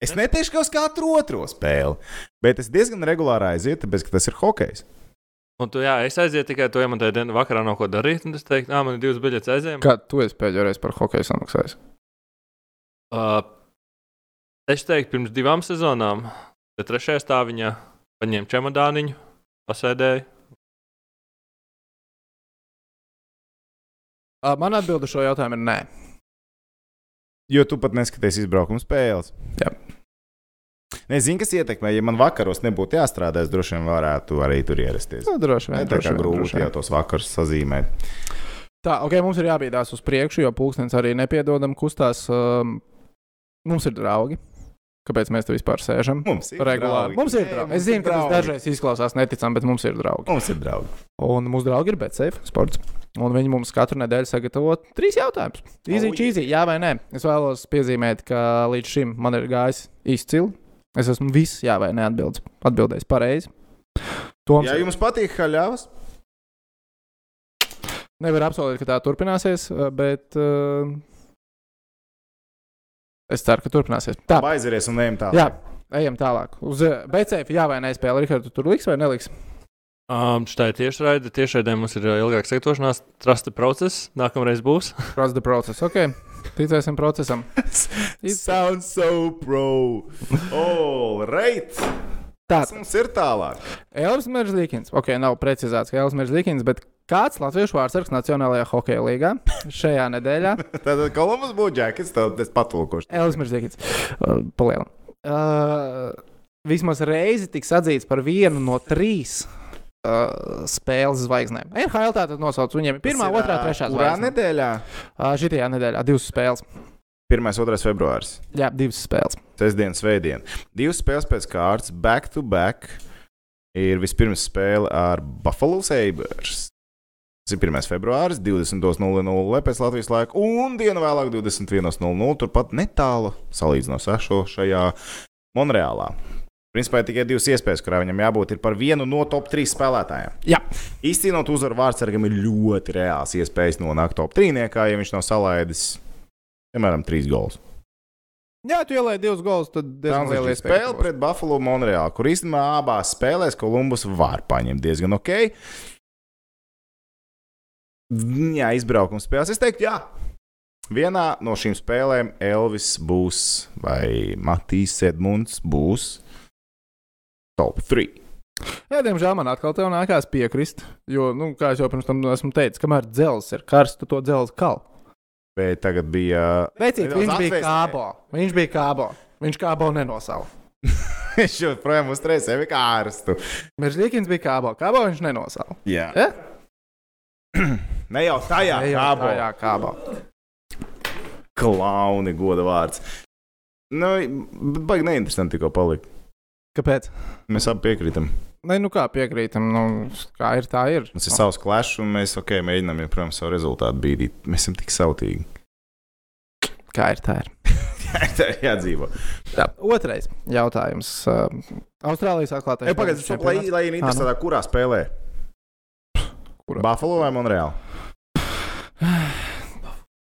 Es neteikšu, ka uz katru otro spēli. Bet es diezgan regulāri aizietu, tāpēc, ka tas ir hokejs. Un tu, jā, es aizietu tikai to, ja man tajā dienā vakarā nav ko darīt. Un es teiktu, ah, man ir divas biļetes aizējām. Kad tu esi pēdējo reizi par hokeju samaksājis? Uh, es teiktu, pirms divām sezonām, tad trešajā stāviņā paņēmu čemodāniņu, pasēdēju. Uh, man atbilde šo jautājumu ir nē. Jo tu pat neskaties izbraukuma spēles. Jā. Nezinu, kas ietekmē. Ja man vakaros nebūtu jāstrādā, es droši vien varētu arī tur ierasties. Nu, droši vien. Ne, tā kā grūti jau tos vakarus sazīmēt. Tā, ok, mums ir jābīdās uz priekšu, jo pulkstenis arī nepiedodam kustās. Um, mums ir draugi. Kāpēc mēs te vispār sēžam? Mums ir regulāri. draugi. Mums ir draugi. Es zinu, ka tas dažreiz izklausās neticami, bet mums ir draugi. Mums ir draugi. Un mūsu draugi ir BetSafe sports. Un viņi mums katru nedēļu sagatavo trīs jautājumus. Easy, oh, cheesy, jā vai nē. Es vēlos piezīmēt, ka līdz šim man ir gājis izcili. Es esmu viss jā vai nē atbildējis, atbildējis pareizi. Toms Ja jums patīk haļāvas, nevar apsolīt, ka tā turpināsies, bet uh, es ceru, ka turpināsies. Tā, aizies un ejam tālāk. jā, ejam tālāk. Uz uh, BCF jā vai nē spēle. Rikārd, tu tur liks vai neliks? Um, Šī ir tiešraide. Tiešraidē mums ir ilgāks sagatavošanās, trusta process. Nākamreiz būs. Trust the process. Ok, ticēsim procesam. Sounds so pro. All right. Tas mums ir tālāk. Elvis Meržlīkins. Ok, nav precizēts, ka Elvis Meržlīkins, bet kāds latviešu vārdsargs Nacionālajā hokeja līgā šajā nedēļā? Tad Kolumbus būtu džekets, tad es patulkošu. Elvis Meržlīkins. Uh, Palielam. Uh, vismaz reizi tiks atzīts par vienu no trīs. Uh, spēles zvaigznēm. NHL tātad nosauc viņiem pirmā, Tas ir, otrā, trešā kurā zvaigzne. nedēļā? Uh, šitajā nedēļā divas spēles. 1. un 2. februāris. Jā, divas spēles. Sestdiena, svētdiena. Divas spēles pēc kārtas, back to back. Ir vispirms spēle ar Buffalo Sabres. Tas ir 1. februāris, 20.00 pēc Latvijas laika, un dienu vēlāk, 21.00. Turpat netālu salīdzinot šajā Monreālā. Principā ir tikai divas iespējas, kurā viņam jābūt ir par vienu no top 3 spēlētājiem. Jā. Izcīnot uzvaru vārdsargam ir ļoti reāls iespējas nonākt top 3, ja viņš nav salaidis, piemēram, 3 gols. Jā, tu ielēji divus golus, tad diezgan liela spēle pret Buffalo Monreālu, kur īstenībā abās spēlēs Kolumbus var paņemt diezgan ok. Jā, izbraukuma spēlēs. Es teiktu, jā. Vienā no šīm spēlēm Elvis būs vai Matīs Edmunds būs top 3. Jā, diemžēl man atkal te nākās piekrist. Jo, nu, kā jau pirms tam esmu teicis, kamēr dzelzs ir karsts, tu to dzelzi kal. Bet tagad bija. Veicīt, nedaudz viņš bija kābo. Viņš bija kābo. Viņš kābo nenosauca. Viņš joprojām uzturēja sevi kā ārstu. Meržģīkins bija kābo. Kābo viņš nenosauca. Jā. Ja? Ne jau tajā Ne jau kābo. tajā kābo. Klauni goda vārds. Nu, bet baigi neinteresanti tikko palika. Kāpēc? Mēs abi piekrītam. Nē, nu kā piekrītam, nu, kā ir, tā ir. Mums ir savs klāsts, un mēs ok, mēģinām joprojām savu rezultātu bīdīt. Mēs esam tik sautīgi. Kā ir, tā ir. tā ir jādzīvo. Tā, otrais jautājums. Uh, Austrālijas atklātais. Ej, Pagaidiet, lai, lai ir interesantāk, kurā spēlē? Kurā? Buffalo vai Monreāla?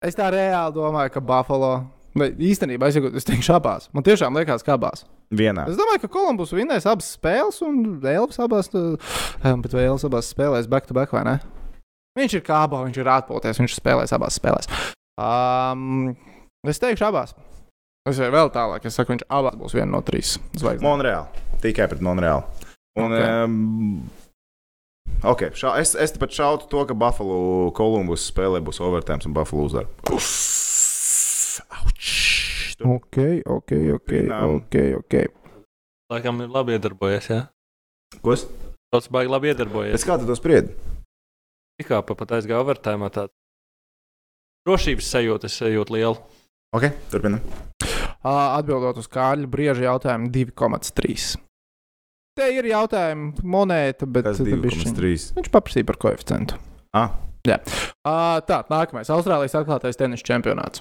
Es tā reāli domāju, ka Buffalo. Bet īstenībā es, es teikšu, abās. Man tiešām liekas, ka abās. Vienā. Es domāju, ka Kolumbus vinnēs abas spēles, un Elvis abās, bet vai Elvis abās spēlēs back to back vai ne? Viņš ir kābā, viņš ir atpūties, viņš spēlēs abās spēlēs. Um, es teikšu, abās. Es jau vēl tālāk, es saku, viņš abās būs viena no trīs zvaigznēm. Monreāla. Tikai pret Monreālu. Un, Ok. um, okay, šā, es, es pat šautu to, ka Buffalo Columbus spēlē būs overtime un Buffalo uzvar. Ok, ok, ok, ok. ok. Laikam ir labi iedarbojies. Jā, Ko es? tas baigi labi iedarbojies. Pēc kā tu to spriedi? Tikā pa pat aizgāja overtime. Tā drošības sajūta, es sajūtu lielu. Ok, turpinam. Atbildot uz Kārļa brieža jautājumu, 2,3. Te ir jautājumi monēta, bet Tas bišķiņ- 2,3. viņš paprasīja par koeficientu. Ah, Jā. Uh, tā, nākamais. Austrālijas atklātais tenisa čempionāts.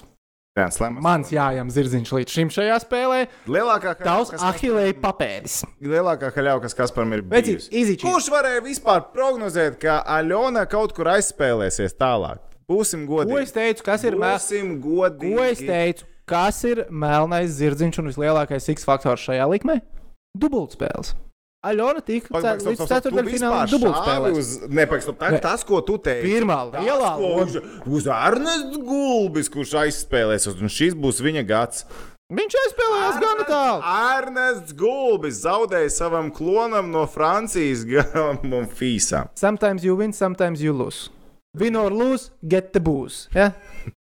Grand Slam. Mans jājām zirdziņš līdz šim šajā spēlē. Lielākā Tavs ahilēja papēdis. Lielākā haļauja, kas Kasparam ir bijusi. izičī. Kurš varēja vispār prognozēt, ka Aļona kaut kur aizspēlēsies tālāk? Būsim godīgi. Ko es teicu, kas ir melnais? Būsim godīgi. Ko es teicu, kas ir melnais zirdziņš un vislielākais X faktors šajā likmē? Dubultspēles. Aļona tika stop, līdz stop, stop. Tu ceturtdaļfinālam vispār šāvi dubultspēlēs. uz- Nepagaid, stop, tā- Ne. Tas, ko tu teici. Pirmā lielā ko Uz, Arnests Gulbis, kurš aizspēlēsies, un šis būs viņa gads. Viņš aizspēlējās gana tālu. Arnests Gulbis zaudēja savam klonam no Francijas un Fīsām. Sometimes you win, sometimes you lose. Win or lose, get the booze. Ja?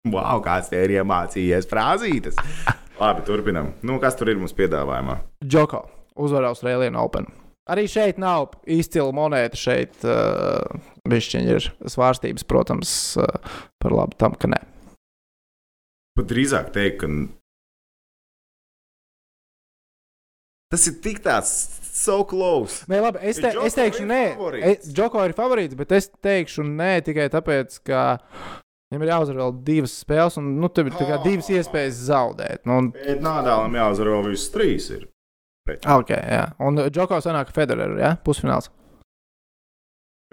Wow, kāds te ir iemācījies frāzītes. Labi, turpinam. Nu, kas tur ir mums piedāvājumā? Džoko uzvarēja Austrālijas Open. Arī šeit nav izcila monēta. Šeit uh, ir svārstības, protams, uh, par labu tam, ka nē. Pat drīzāk teikt, ka tas ir tik tāds so close. Nē, labi, es, te, es teikšu, nē, Džoko ir favorīts, bet es teikšu, nē, tikai tāpēc, ka viņam ir jāuzvar vēl divas spēles, un nu, tev ir kā divas iespējas zaudēt. Nu, un, Bet Nādālam jāuzvar vēl visas trīs. Ir. Okay, jā. un Džoko sanāk Federeru, jā, pusfināls.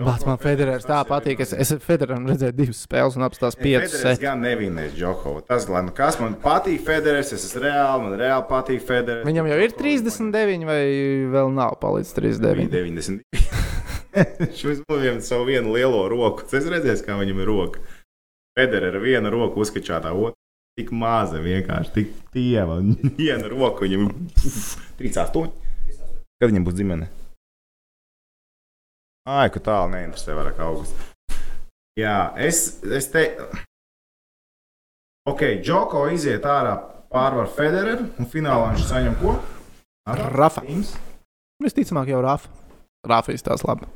Bāc, man Federers tā patīk. Es, es Federeram redzēju divas spēles un apstās piecas. Federers gan nevinēs Džokovu. Tas, lai nu kas man patīk, Federers, es esmu reāli, man reāli patīk Federers. Viņam jau ir 39, vai vēl nav palicis 39? 90. Viņš uzmanīja vienu savu vienu lielo roku. Es redzēju, kā viņam ir roka. Federer ar vienu roku uzskačātā, otrā tik maza, vienkārši tik tieva. Viena roka viņam ir 38. Kad viņam būs ģimene? Ai, ka tālu neinteresē vairāk augusts. Jā, es, es te. Ok, Džoko iziet ārā pārvar Federeru un finālā viņš saņem ko? Rafa. Visticamāk, jau Rafa. Rafa izstāsta labi.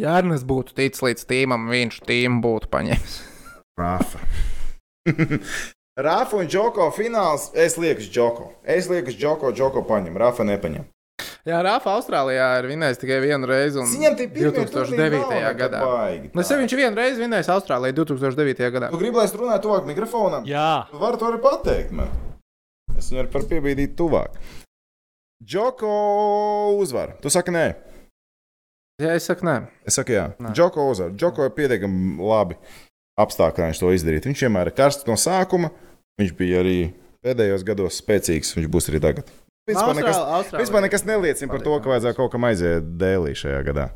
Ja Ernsts būtu ticis līdz tīmam, viņš tīmu būtu paņēmis. Rafa. Rafa un Džoko fināls. Es lieku Džoko. Es lieku Džoko, Džoko paņem. Rafa nepaņem. Jā, Rafa Austrālijā ir vinējis tikai vienu reizi. un Viņam tie turnīri 2009. nav nekad gadā. baigi Nu, es jau viņš vienu reizi vinējis Austrālijā 2009. gadā. Tu gribi, lai es runāju tuvāk mikrofonam? Jā. Tu vari to arī pateikt man. Es viņu varu par piebīdīt tuvāk. Džoko uzvar. Tu saki nē. Jā, es saku nē. Es saku jā. Džoko uzvar. Džoko ir pietiekami labi apstākļi, lai viņš to izdarītu. Viņš vienmēr ir karsts no sākuma. Viņš bija arī pēdējos gados spēcīgs. Viņš būs arī tagad. Vispār nekas, Austrāli- vispār nekas neliecina par to, ka vajadzēja kaut kam aiziet dēlī šajā gadā.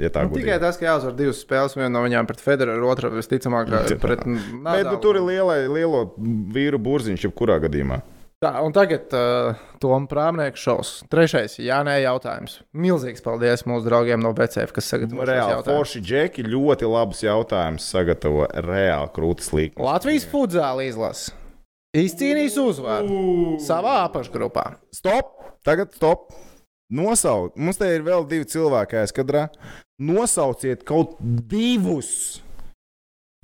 Ja tā Nu, gudīgi. tikai tas, ka jāuzvar divas spēles, viena no viņām pret Federeru, otra visticamāk pret Bet nu, tur ir lielai, lielo vīru burziņš, jebkurā gadījumā. Tā, un tagad uh, Toms Prāmnieks šovs. Trešais, jā, nē, jautājums. Milzīgs paldies mūsu draugiem no BCF, kas sagatavo Reāli forši džeki ļoti labus jautājumus sagatavo reāli krūtis līnijas. Latvijas futzāla izlase izcīnījis uzvaru savā apakšgrupā. Stop! Tagad stop! Nosaukt, mums te ir vēl divi cilvēki aizkadrā. Nosauciet kaut divus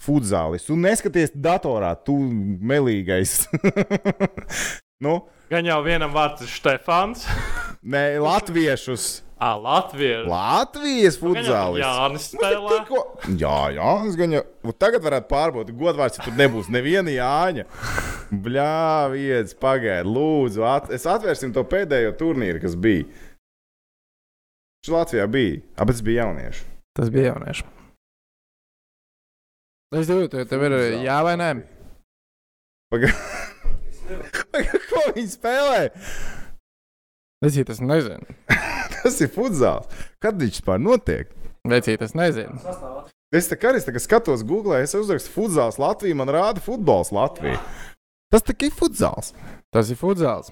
futzālistus. Un neskaties datorā, tu melīgais. nu, Gan jau vienam vārds ir Stefans. Nē, latviešus. Ah, Latvijas. Latvijas Nu, jau futzālis. Jānis spēlē. Jā, jā, es gan jau nu, tagad varētu pārbaudīt, godvārds, ja tur nebūs neviena Jāņa. Bļā, viens, pagaidi, lūdzu, at, es atvērsim to pēdējo turnīru, kas bija. Šis Latvijā bija, abi tas bija jaunieši. Tas bija jaunieši. Es domāju, tev ir jā vai nē. Pagaidi, ko viņi spēlē? Vecīt, es nezinu. tas ir futzāls. Kad viņš vispār notiek? Vecīt, es nezinu. Es tā kā arī skatos Google, es uzrakstu futzāls Latviju, man rāda futbols Latviju. Tas tikai futzāls. Tas ir futzāls.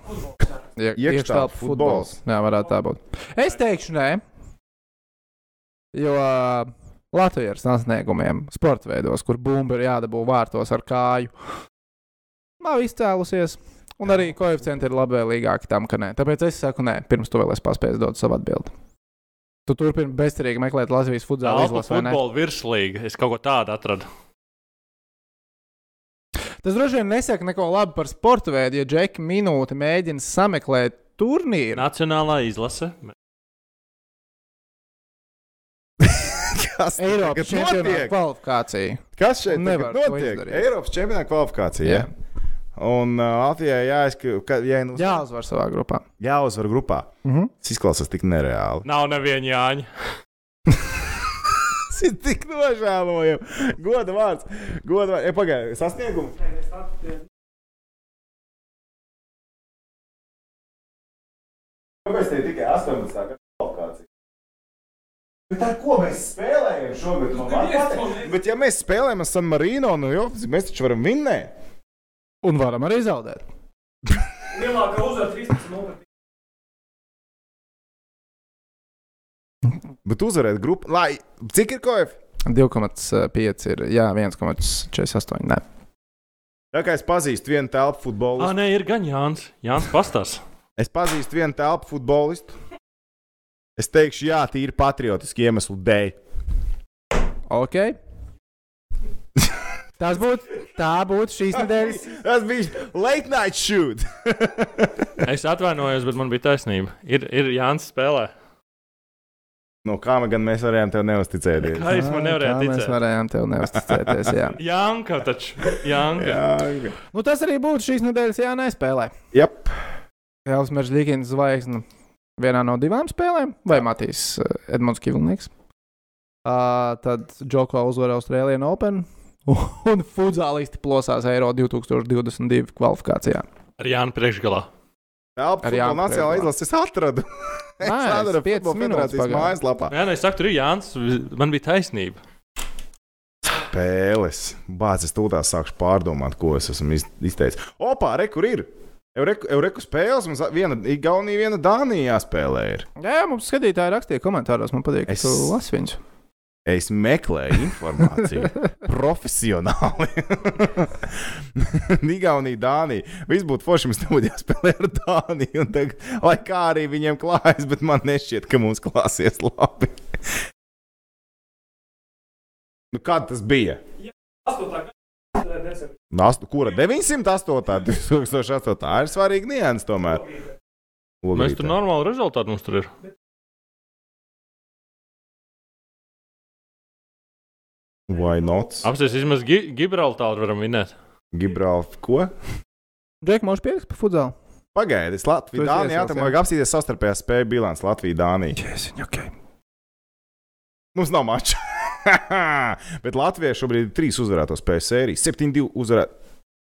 Ja, Iekštelpu Iekštelpu futbols. Jā, varētu tā būt. Es teikšu, nē. Jo uh, Latvija ar sasniegumiem, sporta veidos, kur bumba ir jādabū vārtos ar kāju, nav izcēlusies. Un arī koeficienti ir labvēlīgāki tam, ka nē. Tāpēc es saku, nē, pirms tu vēl esi paspējis dot savu atbildi. Tu turpini bezcerīgi meklēt Latvijas futbola izlasi, vai ne? futbola virslīga. Es kaut ko tādu atradu. Tas droši vien nesaka neko labu par sporta veidu, ja Džeki minūti mēģina sameklēt turnīru. Nacionālā izlase. Kas Eiropas čempionāta kvalifikācija. Kas šeit Nevar notiek? Eiropas čempionāta kvalifikācija. Jā. Ja? Un uh, Latvijai jāizskatās, ja nu Jāuzvar savā grupā. jāuzvar grupā. Mhm. Tas izklausās tik nereāli. Nav neviena Jāņa. Tas ir tik nožēlojami. Goda vārds. Goda vārds. Ja, Pagaidiet, sasniegumu. Kāpēc te ir tikai 18. gada kvalifikācija? Bet tā, ko mēs spēlējam šogad? Man patīk. Bet ja mēs spēlējam ar San Marino, nu jau, mēs taču varam vinnēt. Un varam arī zaudēt. Lielākā uzvara 13. Bet uzvarēt grupu, lai cik ir koef? 2,5 ir, jā, 1,48. Nē. Tā kā es pazīstu vienu telpu futbolu. Ah, nē, ir gan Jānis. Jānis Pastars. Es pazīstu vienu telpu futbolistu. Es teikšu, jā, tīri patriotiski iemeslu dēļ. Ok. Tas būtu, tā būtu šīs nedēļas. Tas bija late night shoot. es atvainojos, bet man bija taisnība. Ir, ir Jānis spēlē. No kā gan mēs varējām tev neusticēties? Kā jūs man nevarējāt ticēt? Mēs varējām tev neusticēties. Jā. Jānka taču. Jānka. Jā, Nu, tas arī būtu šīs nedēļas jānespēlē. Jep. Jālis Meržģīkins zvaigzne vienā no divām spēlēm, vai Matīs uh, Edmunds Kivlnieks. Uh, tad Džoko uzvar Austrālijas Open un futzālisti plosās Eiro 2022 kvalifikācijā. Ar Jānu priekšgalā. Telpu Ar Jānu Priekšgalā. izlases es atradu. Nē, es atradu piecas minūtes mājaslapā. Jā, nē, es saku, tur ir Jānis. Man bija taisnība. Spēles. Bācis, es tūlīt sākšu pārdomāt, ko es esmu iz- izteicis. Opā, re, kur ir? Eureku, Eureku spēles, mums viena Igaunija, viena Dānija jāspēlē. Ir. Jā, jā, mums skatītāji rakstīja komentāros, man patīk, ka Es- tu lasi viņus. Es meklēju informāciju profesionāli. Igaunija, Dānija. Viss būtu forši, mums nebūtu jāspēlē ar Dāniju. un Tagad, lai kā arī viņiem klājas, bet man nešķiet, ka mums klāsies labi. nu, kad tas bija? 8. gada. Nastu, kura 908. 2008. Tā ir svarīga nianses tomēr. Mēs tur normāli rezultāti mums tur ir. Vai not? Apstāties, vismaz Gi Gibraltāru varam vinēt. Gibraltar, ko? Džek, mūžs pieliks pa futzālu. Pagaidiet, Latvija, esi Dānija, iesils, tam jā. vajag apstīties savstarpējās spēju bilants Latvija, Dānija. Jēziņ, ok. Mums nav mača. Bet Latvijai šobrīd ir trīs uzvarēto spēju sērijas. 7-2 uzvarēt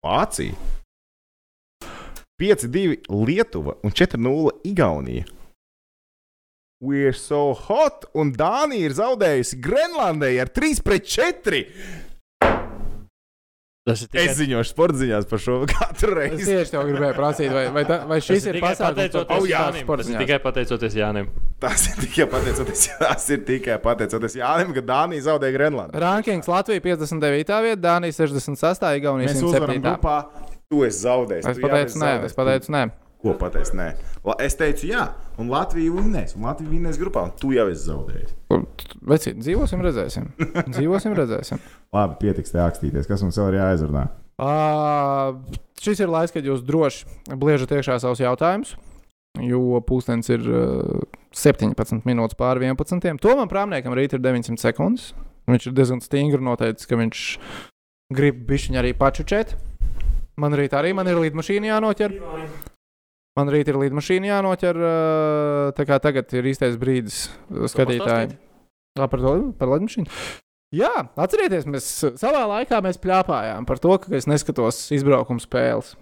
Vācija, 5-2 Lietuva un 4-0 Igaunija. We're so hot! Un Dānija ir zaudējusi Grenlandē ar 3-4. Tas ir Es ziņošu sporta ziņās par šo katru Es reizi. tieši tev gribēju prasīt, vai, vai, tā, vai šis ir tikai pasākums, sporta Tas ir ziņās? tikai pateicoties Jānim. Tas ir tikai pateicoties, tas ir tikai pateicoties Jānim, ka Dānija zaudēja Grenlandu. Rankings Latvija 59. vietā, Dānija 66. Igaunija Mēs uzvaram 107. grupā. Tu esi zaudējis. Es pateicu, nē, es pateicu, nē. Ko pateicu? Nē, La- es teicu, jā, un Latvija vinnēs. Un Latvija vinnēs grupā, un tu jau esi zaudējis. Veci, dzīvosim, redzēsim. Dzīvosim, redzēsim. Labi, pietiks te akstīties. Kas mums vēl ir jāizrunā? Uh, šis ir laiks, kad jūs droši bliežat iekšā savus jautājumus, jo pūkstens ir uh, 17 minūtes pāri 11. Tomam Prāmniekam rīt ir 900 sekundes. Viņš ir diezgan stingri noteicis, ka viņš grib bišķiņu arī pačučēt. Man rīt arī man ir līdmašīna jānoķer. Man rīt ir līdmašīna jānoķer. uh, Tā kā tagad ir īstais brīdis skatītājiem. Jā, par to par lidmašīnu. Jā, atcerieties, mēs savā laikā mēs plāpājām par to, ka es neskatos izbraukuma spēles.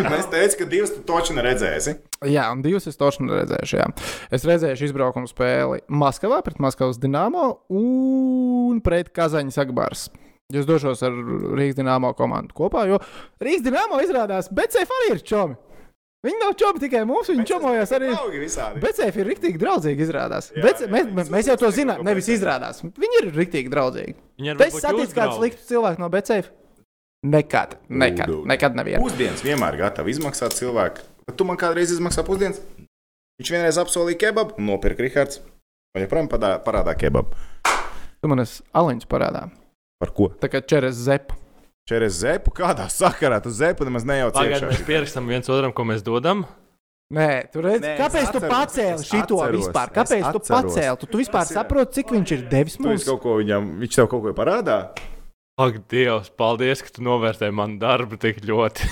Es teicu, ka divas tu taču neredzēsi. Jā, un divas es toču neredzēšu. Jā. Es redzēšu izbraukuma spēli Maskavā pret Maskavas Dienāmo un pret Kazaņas Agbārs. Es došos ar Rīgas Dienāmo komandu kopā, jo Rīgas Dienāmo izrādās, bet Cefa arī ir čomi. Viņi nav čomi tikai mums, viņi čomojās arī. Becēfi ir rīktīgi draudzīgi izrādās. Bece, mēs, mēs jau to zinām, nevis izrādās. Viņi ir rīktīgi draudzīgi. Varbūt saticis kādu sliktu cilvēku no Becēfa? Nekad, nekad, nekad nevienu. Pusdienas vienmēr gatavi izmaksāt cilvēku. Bet tu man kādreiz izmaksā pusdienas? Viņš vienreiz apsolīja kebabu nopirka Rihards. Un joprojām padā- parādā kebabu. Tu man esi aliņš parādā. Par ko? Tā kā čeres zepu. Čeres zepu? Kādā sakarā tu zepu nemaz nejauc? Tagad mēs pierakstam viens otram, ko mēs dodam. Nē, tu redz, Nē, kāpēc atceros, tu pacēli šo vispār? Kāpēc tu pacēli? Tu, tu vispār atceros. saproti, cik viņš ir devis mums? Viņam, viņš tev kaut ko parādā. Ak, Dievs, paldies, ka tu novērtēji manu darbu tik ļoti.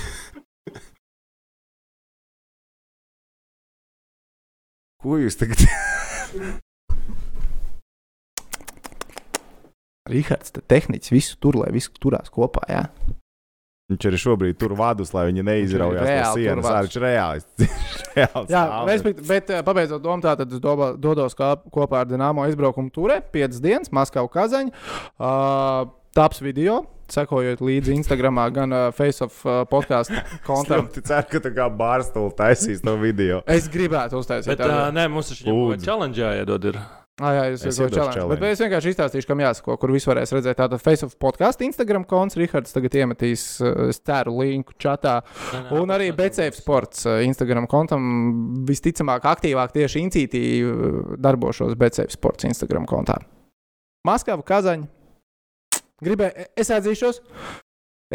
ko jūs tagad? Rihards, te tehnicis visu tur, lai viss turās kopā. Jā. Viņš arī šobrīd tur vadus, lai viņi neizraujās no sienas. viņš ir reāls Jā, respektīvi, bet pabeidzot domu, tātad es doba, dodos kā, kopā ar Dienāmo izbraukumu turē, 5 dienas, Maskavā, Kazaņa. Uh, taps video, sekojot līdzi Instagramā, gan uh, Face of uh, podkāstu Es kontam. ļoti ceru, ka tā kā bārstula taisīs to video. Es gribētu uztaisīt Bet, uh, nē, mums taču jau challenge jāiedod. Ir. Ah, jā, es, Es es, iedošu challenge. challenge. Bet es vienkārši izstāstīšu, kam jāsako, kur viss varēs redzēt. Tātad Face of podkāstu Instagram konts, Rihards tagad iemetīs, es ceru, linku čatā. Un arī Betsafe sports uh, Instagram kontam visticamāk aktīvāk tieši incītī uh, darbošos Betsafe sports Instagram kontā. Maskava, Kazaņa. Gribēju, es atzīšos,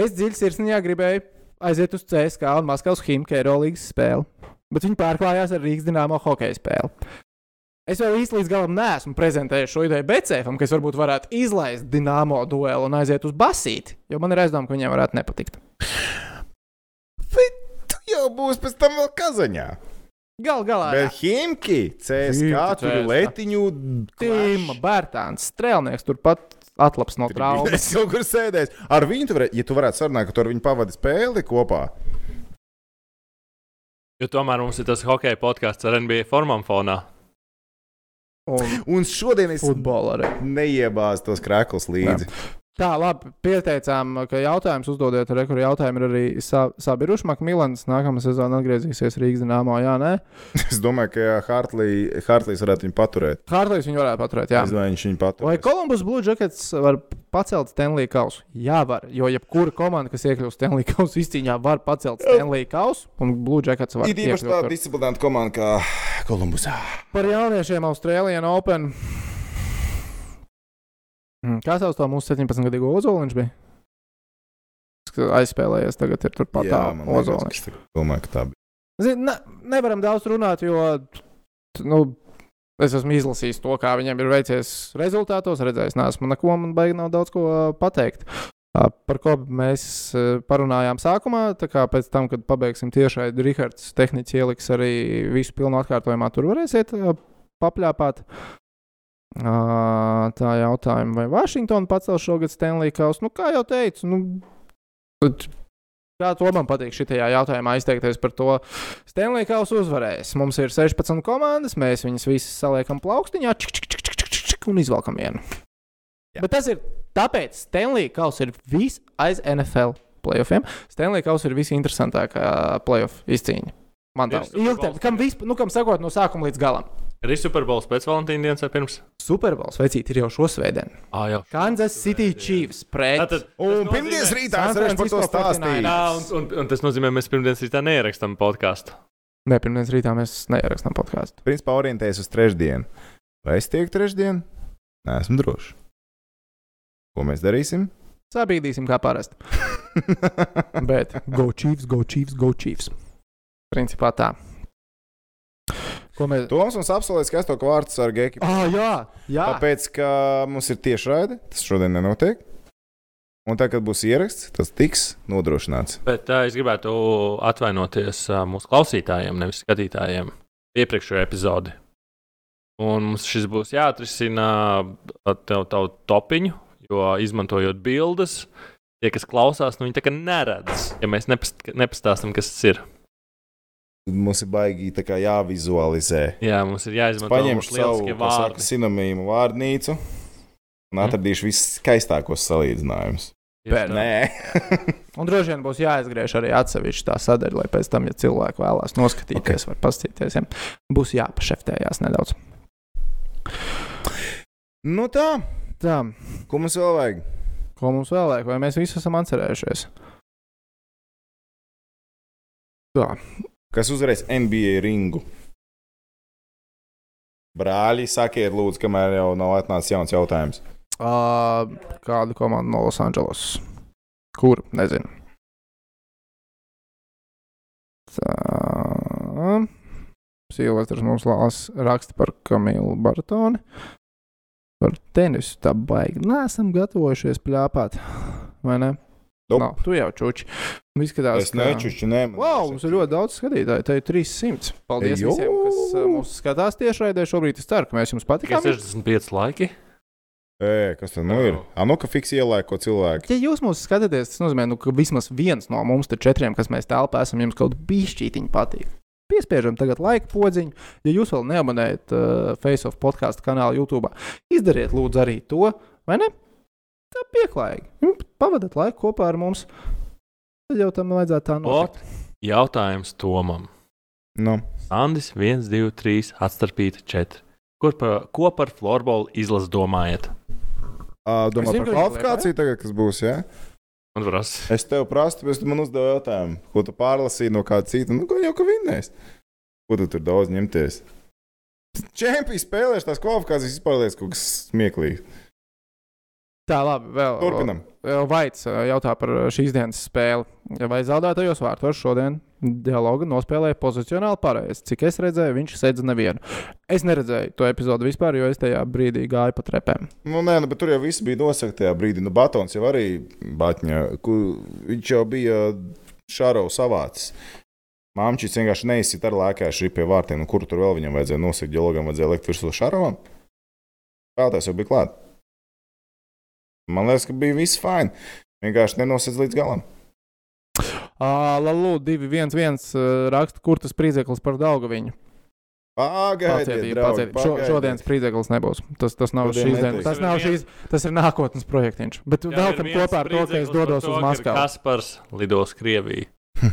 es dziļi sirsniņā gribēju aiziet uz CSK un Maskavas Himka Eirolandes spēli. Bet viņi pārklājās ar Rīgas dīnāmo hokeja spēli. Es vēl īsti līdz galam neesmu prezentējis šo ideju Becēfam, kas varbūt varētu izlaist dīnāmo duelu un aiziet uz basīti, jo man ir aizdoms, ka viņiem varētu nepatikt. Tu jau būsi pēc tam vēl kazaņā. Gal galā. Bet Himki, CSK, tur letiņu. Tīma, Bērtāns, Strēlnieks turpat atlaps no traumas. Es kaut kur sēdēju. Ar viņu, tu varētu, ja tu varētu sarunāt, ka tu ar viņu pavadi spēli kopā. Jo tomēr mums ir tas hockey podkāsts ar NBA formām fonā. Un, Un šodien es neiebāzu tos krēklus līdzi. Tā, labi, pieteicām, ka jautājums uzdodiet, re, kur jautājumi ir arī sa sabiruši. Makmilans nākamā sezonā atgriezīsies Rīgas dīnāmā, jā, nē. Es domāju, ka Hartley, Hartleys varētu viņu paturēt. Hārlīs viņu varētu paturēt, jā. Es domāju, viņš viņu paturēs. Vai Columbus Blue Jackets var pacelt Stanley kausu? Jā, var. Jo jebkura komanda, kas iekļūst Stanley kausu izcīņā, var pacelt Stanley kausu, un Blue Jackets var Ir īpaši tāda disciplinēta komanda kā Kolumbusā. Par jauniešiem Austrālijā Open. Mm, Kā sauc to mūsu 17-gadīgo ozoliņš bija? Aizspēlējies, tagad ir turpat tā ozoliņš. domāju, ka tā bija. Zin, ne, nevaram daudz runāt, jo nu, es esmu izlasījis to, kā viņiem ir veicies rezultātos. Redzējis, neesmu neko, man baigi nav daudz ko pateikt. Par ko mēs parunājām sākumā, tā kā pēc tam, kad pabeigsim tiešai, Rihards tehniski ieliks arī visu pilnu atkārtojumā. Tur varēsiet papļāpāt. Tā jautājuma, vai Vašingtona pacels šogad Stanley Kausu? Nu, kā jau teicu, nu, t- Kā to man patīk šajā jautājumā izteikties par to? Stanley Kausu uzvarēs. Mums ir 16 komandas, mēs viņus visas saliekam plaukstiņā čik, čik, čik, čik, čik, čik, un izvelkam vienu. Jā. Bet tas ir tāpēc, ka Stanley Kausa ir viss aiz NFL playoffiem. Stanley Kausa ir visinteresantākā playoff izcīņa. Man ir. Kam, visp- nu, kam sakot, no sākuma līdz galam? Ir Superbols pēc Valentīna dienas vai pirms? Superbols veicīt ir jau šo svētdienu. Ah, jau. Kansas City Chiefs pret. Tātad, Un pirmdienas rītā es varēšu par to stāstīt. Jā, un, un, un tas nozīmē, mēs pirmdienas rītā neierakstām podkāstu. Nē, pirmdienas rītā mēs neierakstām podkāstu. Principā orientējas uz trešdienu. Vai es tieku trešdien? Nē, esmu drošs. Ko mēs darīsim? Sabīdīsim kā parasti. Bet go Chiefs, go Chiefs, go Chiefs. Principā tā. Mēs. Toms mums apsolīja skaisto vārdu ar Geku. Ah, jā, jā. Tāpēc, ka mums ir tiešraide, tas šodien nenotiek. Un tā, kad būs ieraksts, tas tiks nodrošināts. Bet uh, es gribētu atvainoties uh, mūsu klausītājiem, nevis skatītājiem, iepriekšējā epizodē. Un mums šis būs jāatrisina ar tev tavu topiņu, jo izmantojot bildes, tie, kas klausās, nu viņi tā kā neredz, ja mēs nepast, nepastāstam, kas tas ir. Mums ir baigi kā jāvizualizē. Jā, mums ir jāizmanto Paņemšu savu saka, sinonīmu vārnīcu un atradīšu viskaistākos salīdzinājumus. Bet- Nē, Un droši vien būs jāizgriež arī atsevišķi tā sadaļa, lai pēc tam, ja cilvēki vēlās noskatīties, okay. var paskatīties. Ja? Būs jāpašeftējās nedaudz. nu tā. Tā, Ko mums vēl vajag? ko mums vēl vajag, vai mēs visi esam atcerējušies? Tā, Kas uzvarēs NBA ringu? Brāļi, sakiet, lūdzu, kamēr jau nav atnācis jauns jautājums. uh, kādu komandu no Losandželos? Kur? Nezinu. Tā. Silvestris mums lās raksta par Kamilu Bartoni. Par tenisu tā baigi. Nē, esam gatavojušies pļāpāt. Vai ne? Nope. Nav, tu jau čuči. Nu, Izskatās, Es nečuču, nē, man Wow, mums ir ļoti daudz skatītāju. Te ir 300. Paldies Ejo! visiem, kas uh, mūs skatās tiešraidē. Šobrīd es ceru, ka mēs jums patīkam. 65 laiki. Ē, kas tad nu ir? Ah, nu, ka fiks ielēko cilvēku. Ja jūs mūs skatāties, tas nozīmē, nu, ka vismaz viens no mums te četriem, kas mēs telpā esam, jums kaut kāda bišķītiņa patīk. Piespiežam tagad laika podziņu. Ja jūs vēl neabonējat uh, Face of podkāstu kanālu YouTube, izdariet lūdzu arī to, vai ne? Tā pieklājīgi. Jums Pavadiet laiku kopā ar mums. Tad jau tam vajadzētu tā notikt. Jautājums Tomam. Nu. Andis 1, 2, 3, atstarpīta 4. Kur pa, ko par floorbola izlasu domājat? Uh, domā zinu, par kvalifikāciju tagad, kas būs, jā? Man prasa. Es tev prasu, bet tu man uzdevi jautājumu, ko tu pārlasīji no kāda cita. Nu, ko jau ka vinnēs? Ko tu tur daudz ņemties? Čempions spēlēs tās kvalifikācijas liekas kaut kas smieklīgs. Tā, labi. Vēl, Turpinam. Vaits jautā par šīs dienas spēli. Vai zaudētajos vārtos šodien dialogu nospēlēja pozicionāli pareizi? Cik es redzēju, viņš sedz nevienu. Es neredzēju to epizodu vispār, jo es tajā brīdī gāju pa trepēm. Nu, nē, nu, bet tur jau viss bija nosakts tajā brīdī. Nu, Batons jau arī Batņa, kur viņš jau bija Šārovs savācis. Māmčīs vienkārši neizsit ar lēkāšu pie vārtiem. Nu, kur tur vēl viņam vajadzēja nosakt, dialogam vajadzēja likt virsū Šārovam? Spēlētājs jau bija klāt. Man liekas, ka bija viss fini. Vienkārši nenosedz līdz galam. Uh, Lalu 2-1-1 uh, raksta, kur tas priedzeklis par Daugu viņu. Pagaidiet, pacietība. Šo, pagaidiet. šodienas priedzeklis nebūs. Tas, tas nav Šodien šīs dienas. Tas nav šīs, tas ir nākotnes projektiņš. Bet velkam kopā ar to, ka es dodos uz Maskavu. Kaspars lidos Krieviju.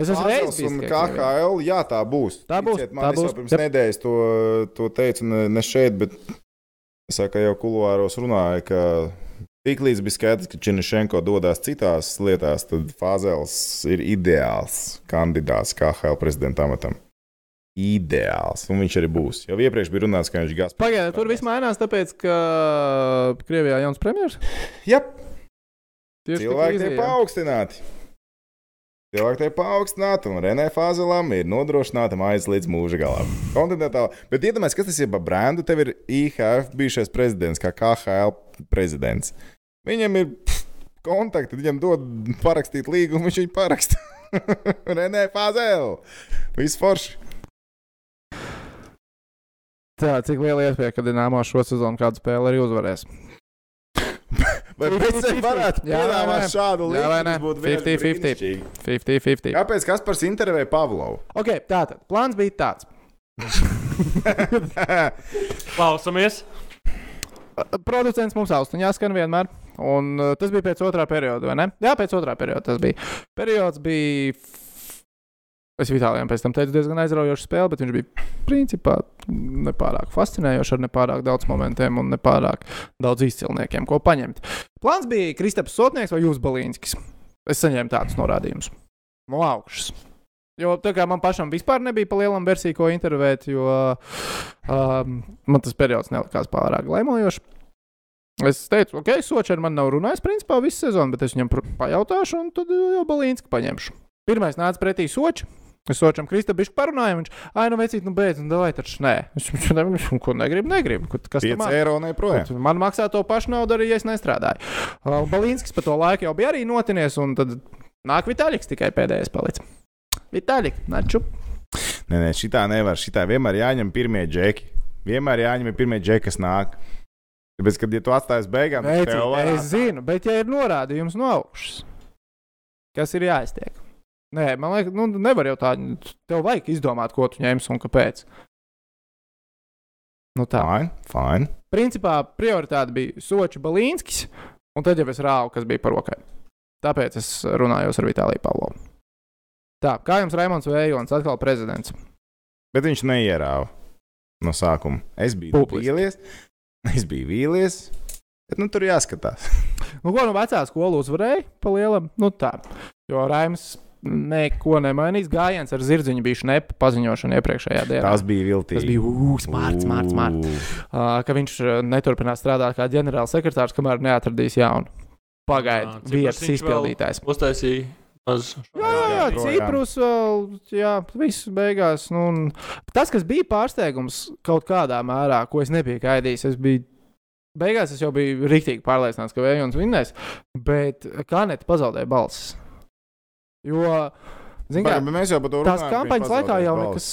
Es esmu reizes bijis. KHL, jā, tā būs. Tā būs, Ticiet, tā man, es būs. jau pirms nedēļas to, to teicu, ne, ne šeit, bet es jau kuluāros runāju, ka tiklīdz bija skaidrs, ka Čenišenko dodas citās lietās, tad Fāzels ir ideāls kandidāts KHL prezidenta amatam. Ideāls, un viņš arī būs. Jau iepriekš bija runāts, ka viņš gāz. Pagaidiet, tur viss mainās, tāpēc, ka Krievijā ir jauns premjerministrs. Jā, Tieši cilvēki tiek paaugstināti. Cilvēki tiek paaugstināti, un Renē Fāzelam ir nodrošināta mājas līdz mūža galam. Kontinentāli. Bet iedomājieties, kas tas ir par brāndu. Tev ir IHF bijušais prezidents, kā KHL prezidents. Viņam ir pff, kontakti, viņam dod parakstīt līgumu, viņš viņu paraksta. Renē Fāzela. Viss forši. Tā, cik liela iespēja, ka Dienāmo šo sezonu kādu spēli arī uzvarēs. Vai tam varētu piedāvāt šādu vienkārši 50-50. brīnišķīgi. 50-50. Kāpēc Kaspars intervēja Pavlovu? Ok, tātad plāns bija tāds. Klausamies! Producents mums austiņā skan vienmēr. Un uh, tas bija pēc otrā perioda, vai ne? Jā, pēc otrā perioda tas bija. Periods bija. Es Vitālijam pēc tam teicu, diezgan aizraujoša spēle, bet viņš bija principā nepārāk fascinējošs ar nepārāk daudz momentiem un nepārāk daudz izcilniekiem, ko paņemt. Plāns bija Kristaps Sotnieks vai Jūs Balīnskis. Es saņēmu tādus norādījumus no augšas. Jo tā kā man pašam vispār nebija pa lielam versiju, ko intervēt, jo um, man tas periods nelikās pārāk laimojošs. Es teicu, ok, Sočs ar mani nav runājis principā visu sezonu, bet es viņam pajautāšu, un tad jau Balīnski paņemšu. Pirmais nāca pretī Sočs. Es Sočam Kristabišu parunāju, viņš, ai, nu vecīt, nu beidz, nu davai taču nē. Es viņš ne, ko negribu, negribu. Kas tam 5 eiro neprojām. Man maksā to pašu naudu arī, ja es nestrādāju. Uh, Balīnskis pa to laiku jau bija arī notinies, un tad nāk Vitāļiks tikai pēdējais palicis. Vitāļik, naču. Nē, nē, šitā nevar. Šitā vienmēr jāņem pirmie džeki. Vienmēr jāņem pirmie džeki, kas nāk. Tāpēc, kad ja tu atstāji uz beigām, tad tev var es zinu, bet ja ir norādījums no augšas, kas ir jāiztiek? Nē, man liekas, nu, nevar jau tā. Tev vajag izdomāt, ko tu ņemsi un kāpēc. Nu tā. Fine, fine. Principā prioritāte bija Soča Balīnskis, un tad jau es rāvu, kas bija par rokai. Tāpēc es runāju ar Vitāliju Pavlovu. Tā, kā jums Raimons Vējons, atkal prezidents? Bet viņš neierāva no sākuma. Es biju Publiski. vīlies. Es biju vīlies. Bet nu, tur jāskatās. Nu, ko no vecā skolas uzvarēja pa lielam? Nu, tā. Jo Raims neko nemainīs. Gājiens ar zirdziņu bija šnepa paziņošana iepriekšējā dienā. Tas bija viltīgi. Tas bija ūs, smārts, smārts, smārts. Uh, ka viņš uh, neturpinās strādāt kā ģenerālsekretārs, kamēr neatradīs jaunu. Pagaidu, Cipars vietas izpildītājs. Uztaisīja maz. Jā, jā, jā. Ciprus vēl, jā, viss beigās. Nu, tas, kas bija pārsteigums kaut kādā mērā, ko es nebiju gaidījis, es biju beigās es jau biju rīktīgi pārliecināts, ka Vējons vinnēs, bet Kanēta pazaudēja balsis. Jo, zin kā, Bet mēs jau par to tās ka viņš kampaņas laikā jau nekas.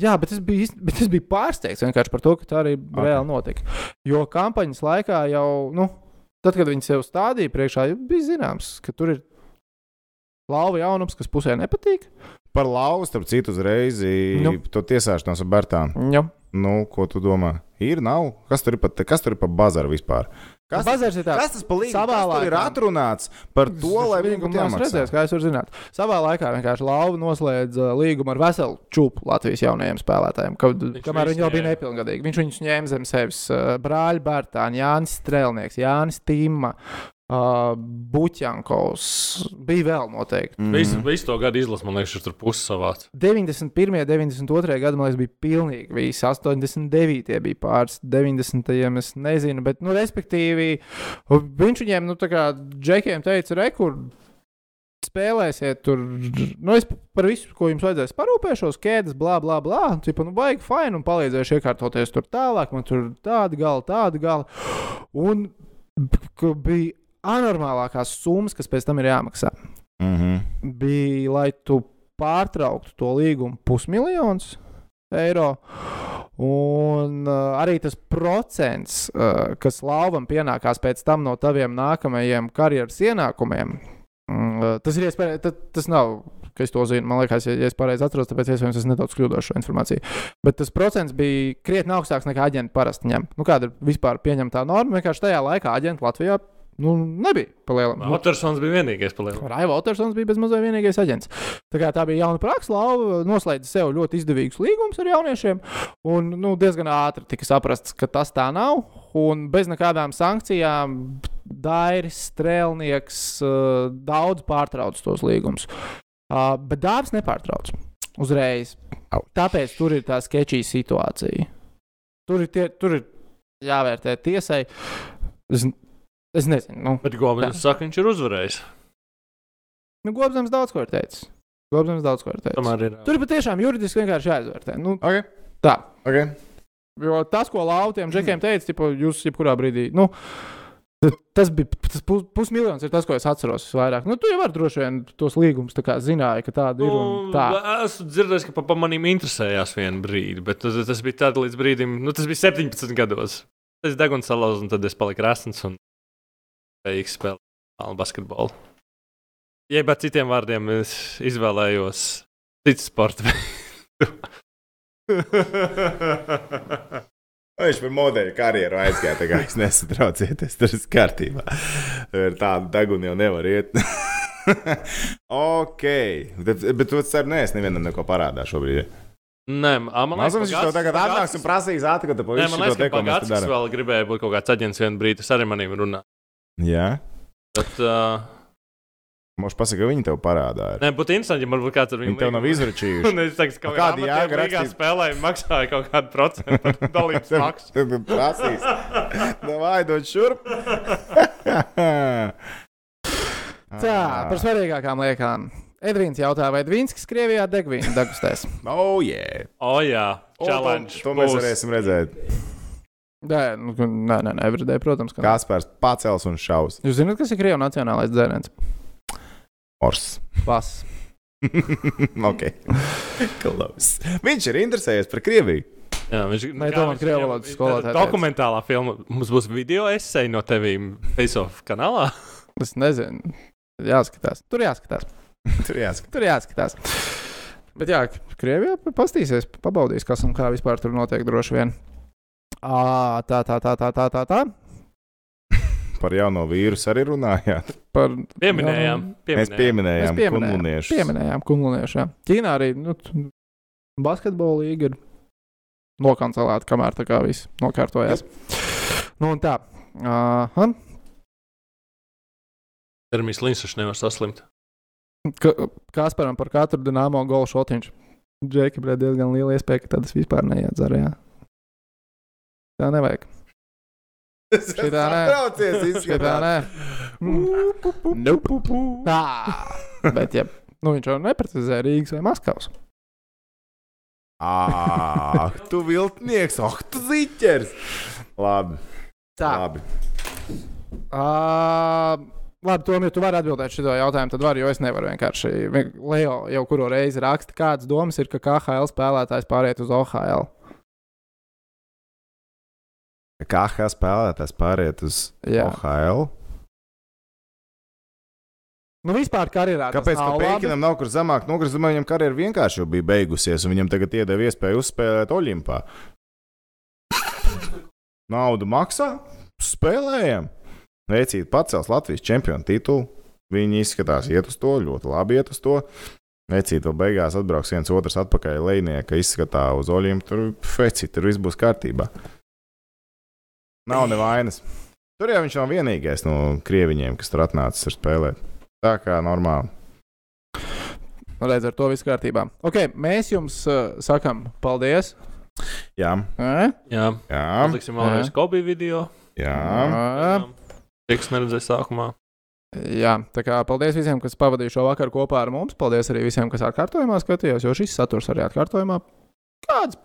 Jā, bet es biju, bet es biju pārsteigts vienkārši par to, ka tā arī okay. reāli notika. Jo kampaņas laikā jau, nu, tad, kad viņi sev stādīja priekšā, bija zināms, ka tur ir lauva jaunums, kas pusē nepatīk. Par lauvu, starp citu, uzreiz Nu. to tiesāšanos ar Bertānu. Jā. Nu, ko tu domā? Ir, nav? Kas tur ir pa, kas tur ir pa bazaru vispār? Kas, tāds, kas tas pa līgumu? savā tur ir laikā- atrunāts par to, lai viņi Līgumu būtu jāmaksā? kā es varu zināt. Savā laikā vienkārši Lauva noslēdza līgumu ar veselu čūpu Latvijas jaunajiem spēlētājiem, kad, kamēr viņi vēl bija nepilngadīgi. Viņš viņus ņēma zem sevis. uh, Brāļi Bērtāni, Jānis Strēlnieks, Jānis Tīma, uh, Buķankovs. Bija vēl noteikti. Mm. Visu, visu to gadu izlasu, man liekas, tur pusi savāds. 91. 92. gada, man liekas, bija pilnīgi visi. 89. bija pāris, 90. es nezinu, bet, nu, respektīvi, viņš viņiem, nu, tā kā džekiem teica, rekur. Spēlēsiet, tur nu, es par visu, ko jums vajadzēs, parūpēšos, ķēdes, bla, bla, bla. Cipa, nu, baigi fini, un palīdzēšu iekārtoties tur tālāk. Man tur tāda gala, tāda gala. Un bija anormālākās summas, kas pēc tam ir jāmaksā Mm -hmm. bija, lai tu pārtrauktu to līgumu pusmiljons eiro. Un uh, arī tas procents, uh, kas lauvam pienākās pēc tam no taviem nākamajiem karjeras ienākumiem, uh, tas ir iespējams, tas, tas nav. ka Es to zinu, man liekas, ja, ja es pareizi atceros, tāpēc iespējams es nedaudz kļūdos šo informāciju. Bet tas procents bija krietni augstāks nekā aģenti parasti ņem. Nu, kāda ir vispār pieņemtā norma? Vienkārši tajā laikā aģenti Latvijā nu, nebija palielinājuma. Watersons bija vienīgais palielināts. Raiva Otersons bija bezmazliet vienīgais aģents. Tā, kā tā bija jauna praksa, Lauva noslēdza sev ļoti izdevīgus līgumus ar jauniešiem. Un nu, diezgan ātri tika saprasts, ka tas tā nav. Un bez nekādām sankcijām Dairis, Strēlnieks uh, daudz pārtrauc tos līgumus. Uh, bet dāvāts nepārtrauc uzreiz. Tāpēc tur ir tā sketčī situācija. Tur ir, tie, tur ir jāvērtē tiesai. Es, nezinu. Nu, Bet Gobels saka, viņš ir uzvarējis. Nu, Gobsams daudz ko ir teicis. Gobsams daudz ko ir teicis. Tomēr ir. Tur ir patiešām juridiski vienkārši jāizvērtē. Nu, okay. Tā. Okay. Jo tas, ko Lautiem džekiem teica, tipo, jūs jebkurā brīdī. Nu, Tas bija tas pus, pusmiljons, ir tas, ko es atceros visvairāk. Nu, tu jau vari droši vien tos līgumus tā kā zināji, ka tāda ir. un Tā. Nu, esmu dzirdējis, ka pa, pa maniem interesējās vienu brīdi, bet tas, tas bija tāds līdz brīdim, nu, tas bija 17 gados. Es degunu salauzu, un tad es paliku rasns un spējīgs spēlēt basketbolu. Jeb ar citiem vārdiem, es izvēlējos citu sporta veidu. Viņš par modeļu karjeru aizgāja. Tā kā es nesatraucieties, tas ir kārtībā. Ar tādu degunu jau nevar iet. ok, bet, bet tu ceru, nē, es nevienam neko parādā šobrīd. Nē, man Mazums viņš to tagad atnāks un prasīs tu Nē, man liekas, ka ko mēs te darām. vēl gribēja būt kaut kāds aģents vienu brīdi, tas arī manīm runā. Jā, Bet, uh, mums pasaka, ka viņi tev parādā. Ir. nē, būtu interesanti, ja man būtu kāds ar viņu. Viņi tev nav izračījuši. Un es teiktu, ka A kāda jēga rakstīt? spēlē maksāja kaut kādu procentu par dalības maksu. Tad prasīs. Vai dod šurp? Tā, par svarīgākām lietām. Edvīns jautā, vai Dvīnskis Krievijā degvīnu degustēs? Oh, yeah. O, jā, O, challenge. To, to mēs varēsim redzēt. Nē, nu, nē, nē, nē Everyday, protams. Ka... nē. Kaspars pacels un šaus. Jūs zināt, kas ir Krievijas nacionālais dzēriens? Ors. Pas. ok. Klaus. Viņš ir interesējies par Krieviju. Jā, viņš kā krievu viņam- valodas skolotāja teica. Dokumentālā filma. Mums būs video esēja no tevīm Face-Off kanālā. Es nezinu. Jāskatās. Tur jāskatās. Tur jāskatās. Tur jāskatās. Bet jā, Krievijā pastīsies, pabaudīs, kas un kā vispār tur notiek droši vien. Ā, tā, tā, tā, tā, tā, tā. tā. Par jauno vīrusu arī runājāt. Par, Pieminējām. Mēs pieminējām, Mēs pieminējām, kunluniešus. pieminējām kungluniešus. Ķīnā arī nu, basketbola līga ir nokancelēta, kamēr tā kā viss nokārtojās. Nu, un tā. Uh, Termijas līnijas nevar saslimt. ka, Kasparam par katru dināmo golu šotiņš. Džeki, bija diezgan liela iespēja, ka tādas vispār neiet zarā. Tā nevajag. Šitā nē. Satraucies, Šitā nē. Mm. Nope. Tā. Bet, ja nu, viņš jau neprecizē Rīgas vai Maskavas. Ah, tu viltnieks, ah, tu ziķers. Labi. Tā. Labi. Uh, labi, Tom, ja tu vari atbildēt šo jautājumu, tad vari, jo es nevaru vienkārši. Vien- Leo jau kuru reizi raksta, kādas domas ir, ka KHL spēlētājs pāriet uz OHL. KH spēlētājs pāriet uz Jā. OHL. Nu, vispār karjerā. Kāpēc nav. Pēkinam nav kur zemāk? Domāju, viņam karjera vienkārši jau bija beigusies, un viņam tagad iedeva iespēju uzspēlēt Olimpā. Naudu maksā, spēlējam. Veicīt pacels Latvijas čempionu titulu. Viņi izskatās, iet uz to, ļoti labi iet uz to. Veicīt vēl beigās atbrauks viens otrs atpakaļ lejnieka izskatā uz Olimpu. Tur feci, tur viss būs kārtībā. Nav nevainas. Tur jau viņš nav vienīgais no krieviņiem, kas tur atnācis ar spēlēt. Tā kā normāli. Redz, ar to viss kārtībā. Ok, mēs jums uh, sakām paldies. Jā, E? Jā, jā. Uzliksim vēlreiz Kobe video. jā. Jā. Tiks neredzēju sākumā. Jā, tā kā paldies visiem, kas pavadīja šo vakaru kopā ar mums. Paldies arī visiem, kas atkārtojumā skatījās, jo šis saturs arī atkārtojumā. Kāds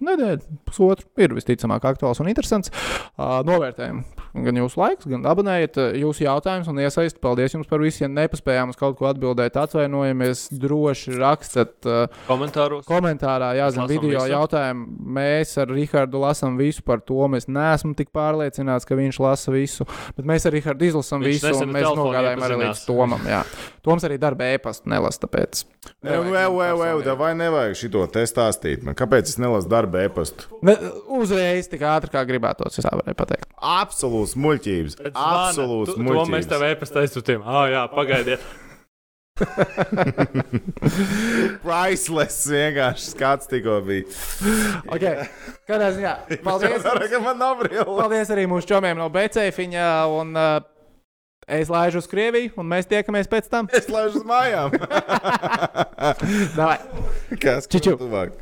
nedēļa, pusotru ir visticamāk aktuāls un interesants. Uh, novērtējam gan jūsu laiku, gan abonējiet uh, jūsu jautājumus un iesaistiet. Paldies jums par visu. Ja nepaspējām uz kaut ko atbildēt, atvainojamies. Droši rakstat uh, Komentāros. komentārā, jāzina lasām video visu. jautājumu. Mēs ar Rihardu lasām visu par to. Mēs neesam tik pārliecināti, ka viņš lasa visu, bet mēs ar Rihardu izlasām Viņš visu, un mēs nogādājām arī līdz. Tomam. Jā. Toms arī darba e-pastu nelasa, tāpēc. Evo, evo, evo, evo, vai nevajag šito te stāstīt? Man, kāpēc es nelasu darba e-pastu? Ne, uzreiz tik ātri, kā gribētos, es tā varēju pateikt. Absolūts muļķības. Absolūts To mēs muļķības. tev e-pastā aizsūtījām. Ah, jā, pagaidiet. Priceless vienkārši skats tikko bija. Okay. Kādā ziņā? Paldies! Paldies arī mūsu čomiem no Becēfiņa. Un, uh, es laižu uz Krieviju, un mēs tiekamies pēc tam. Es laižu uz mājām. Davai. Kas Čiču. tuvāk?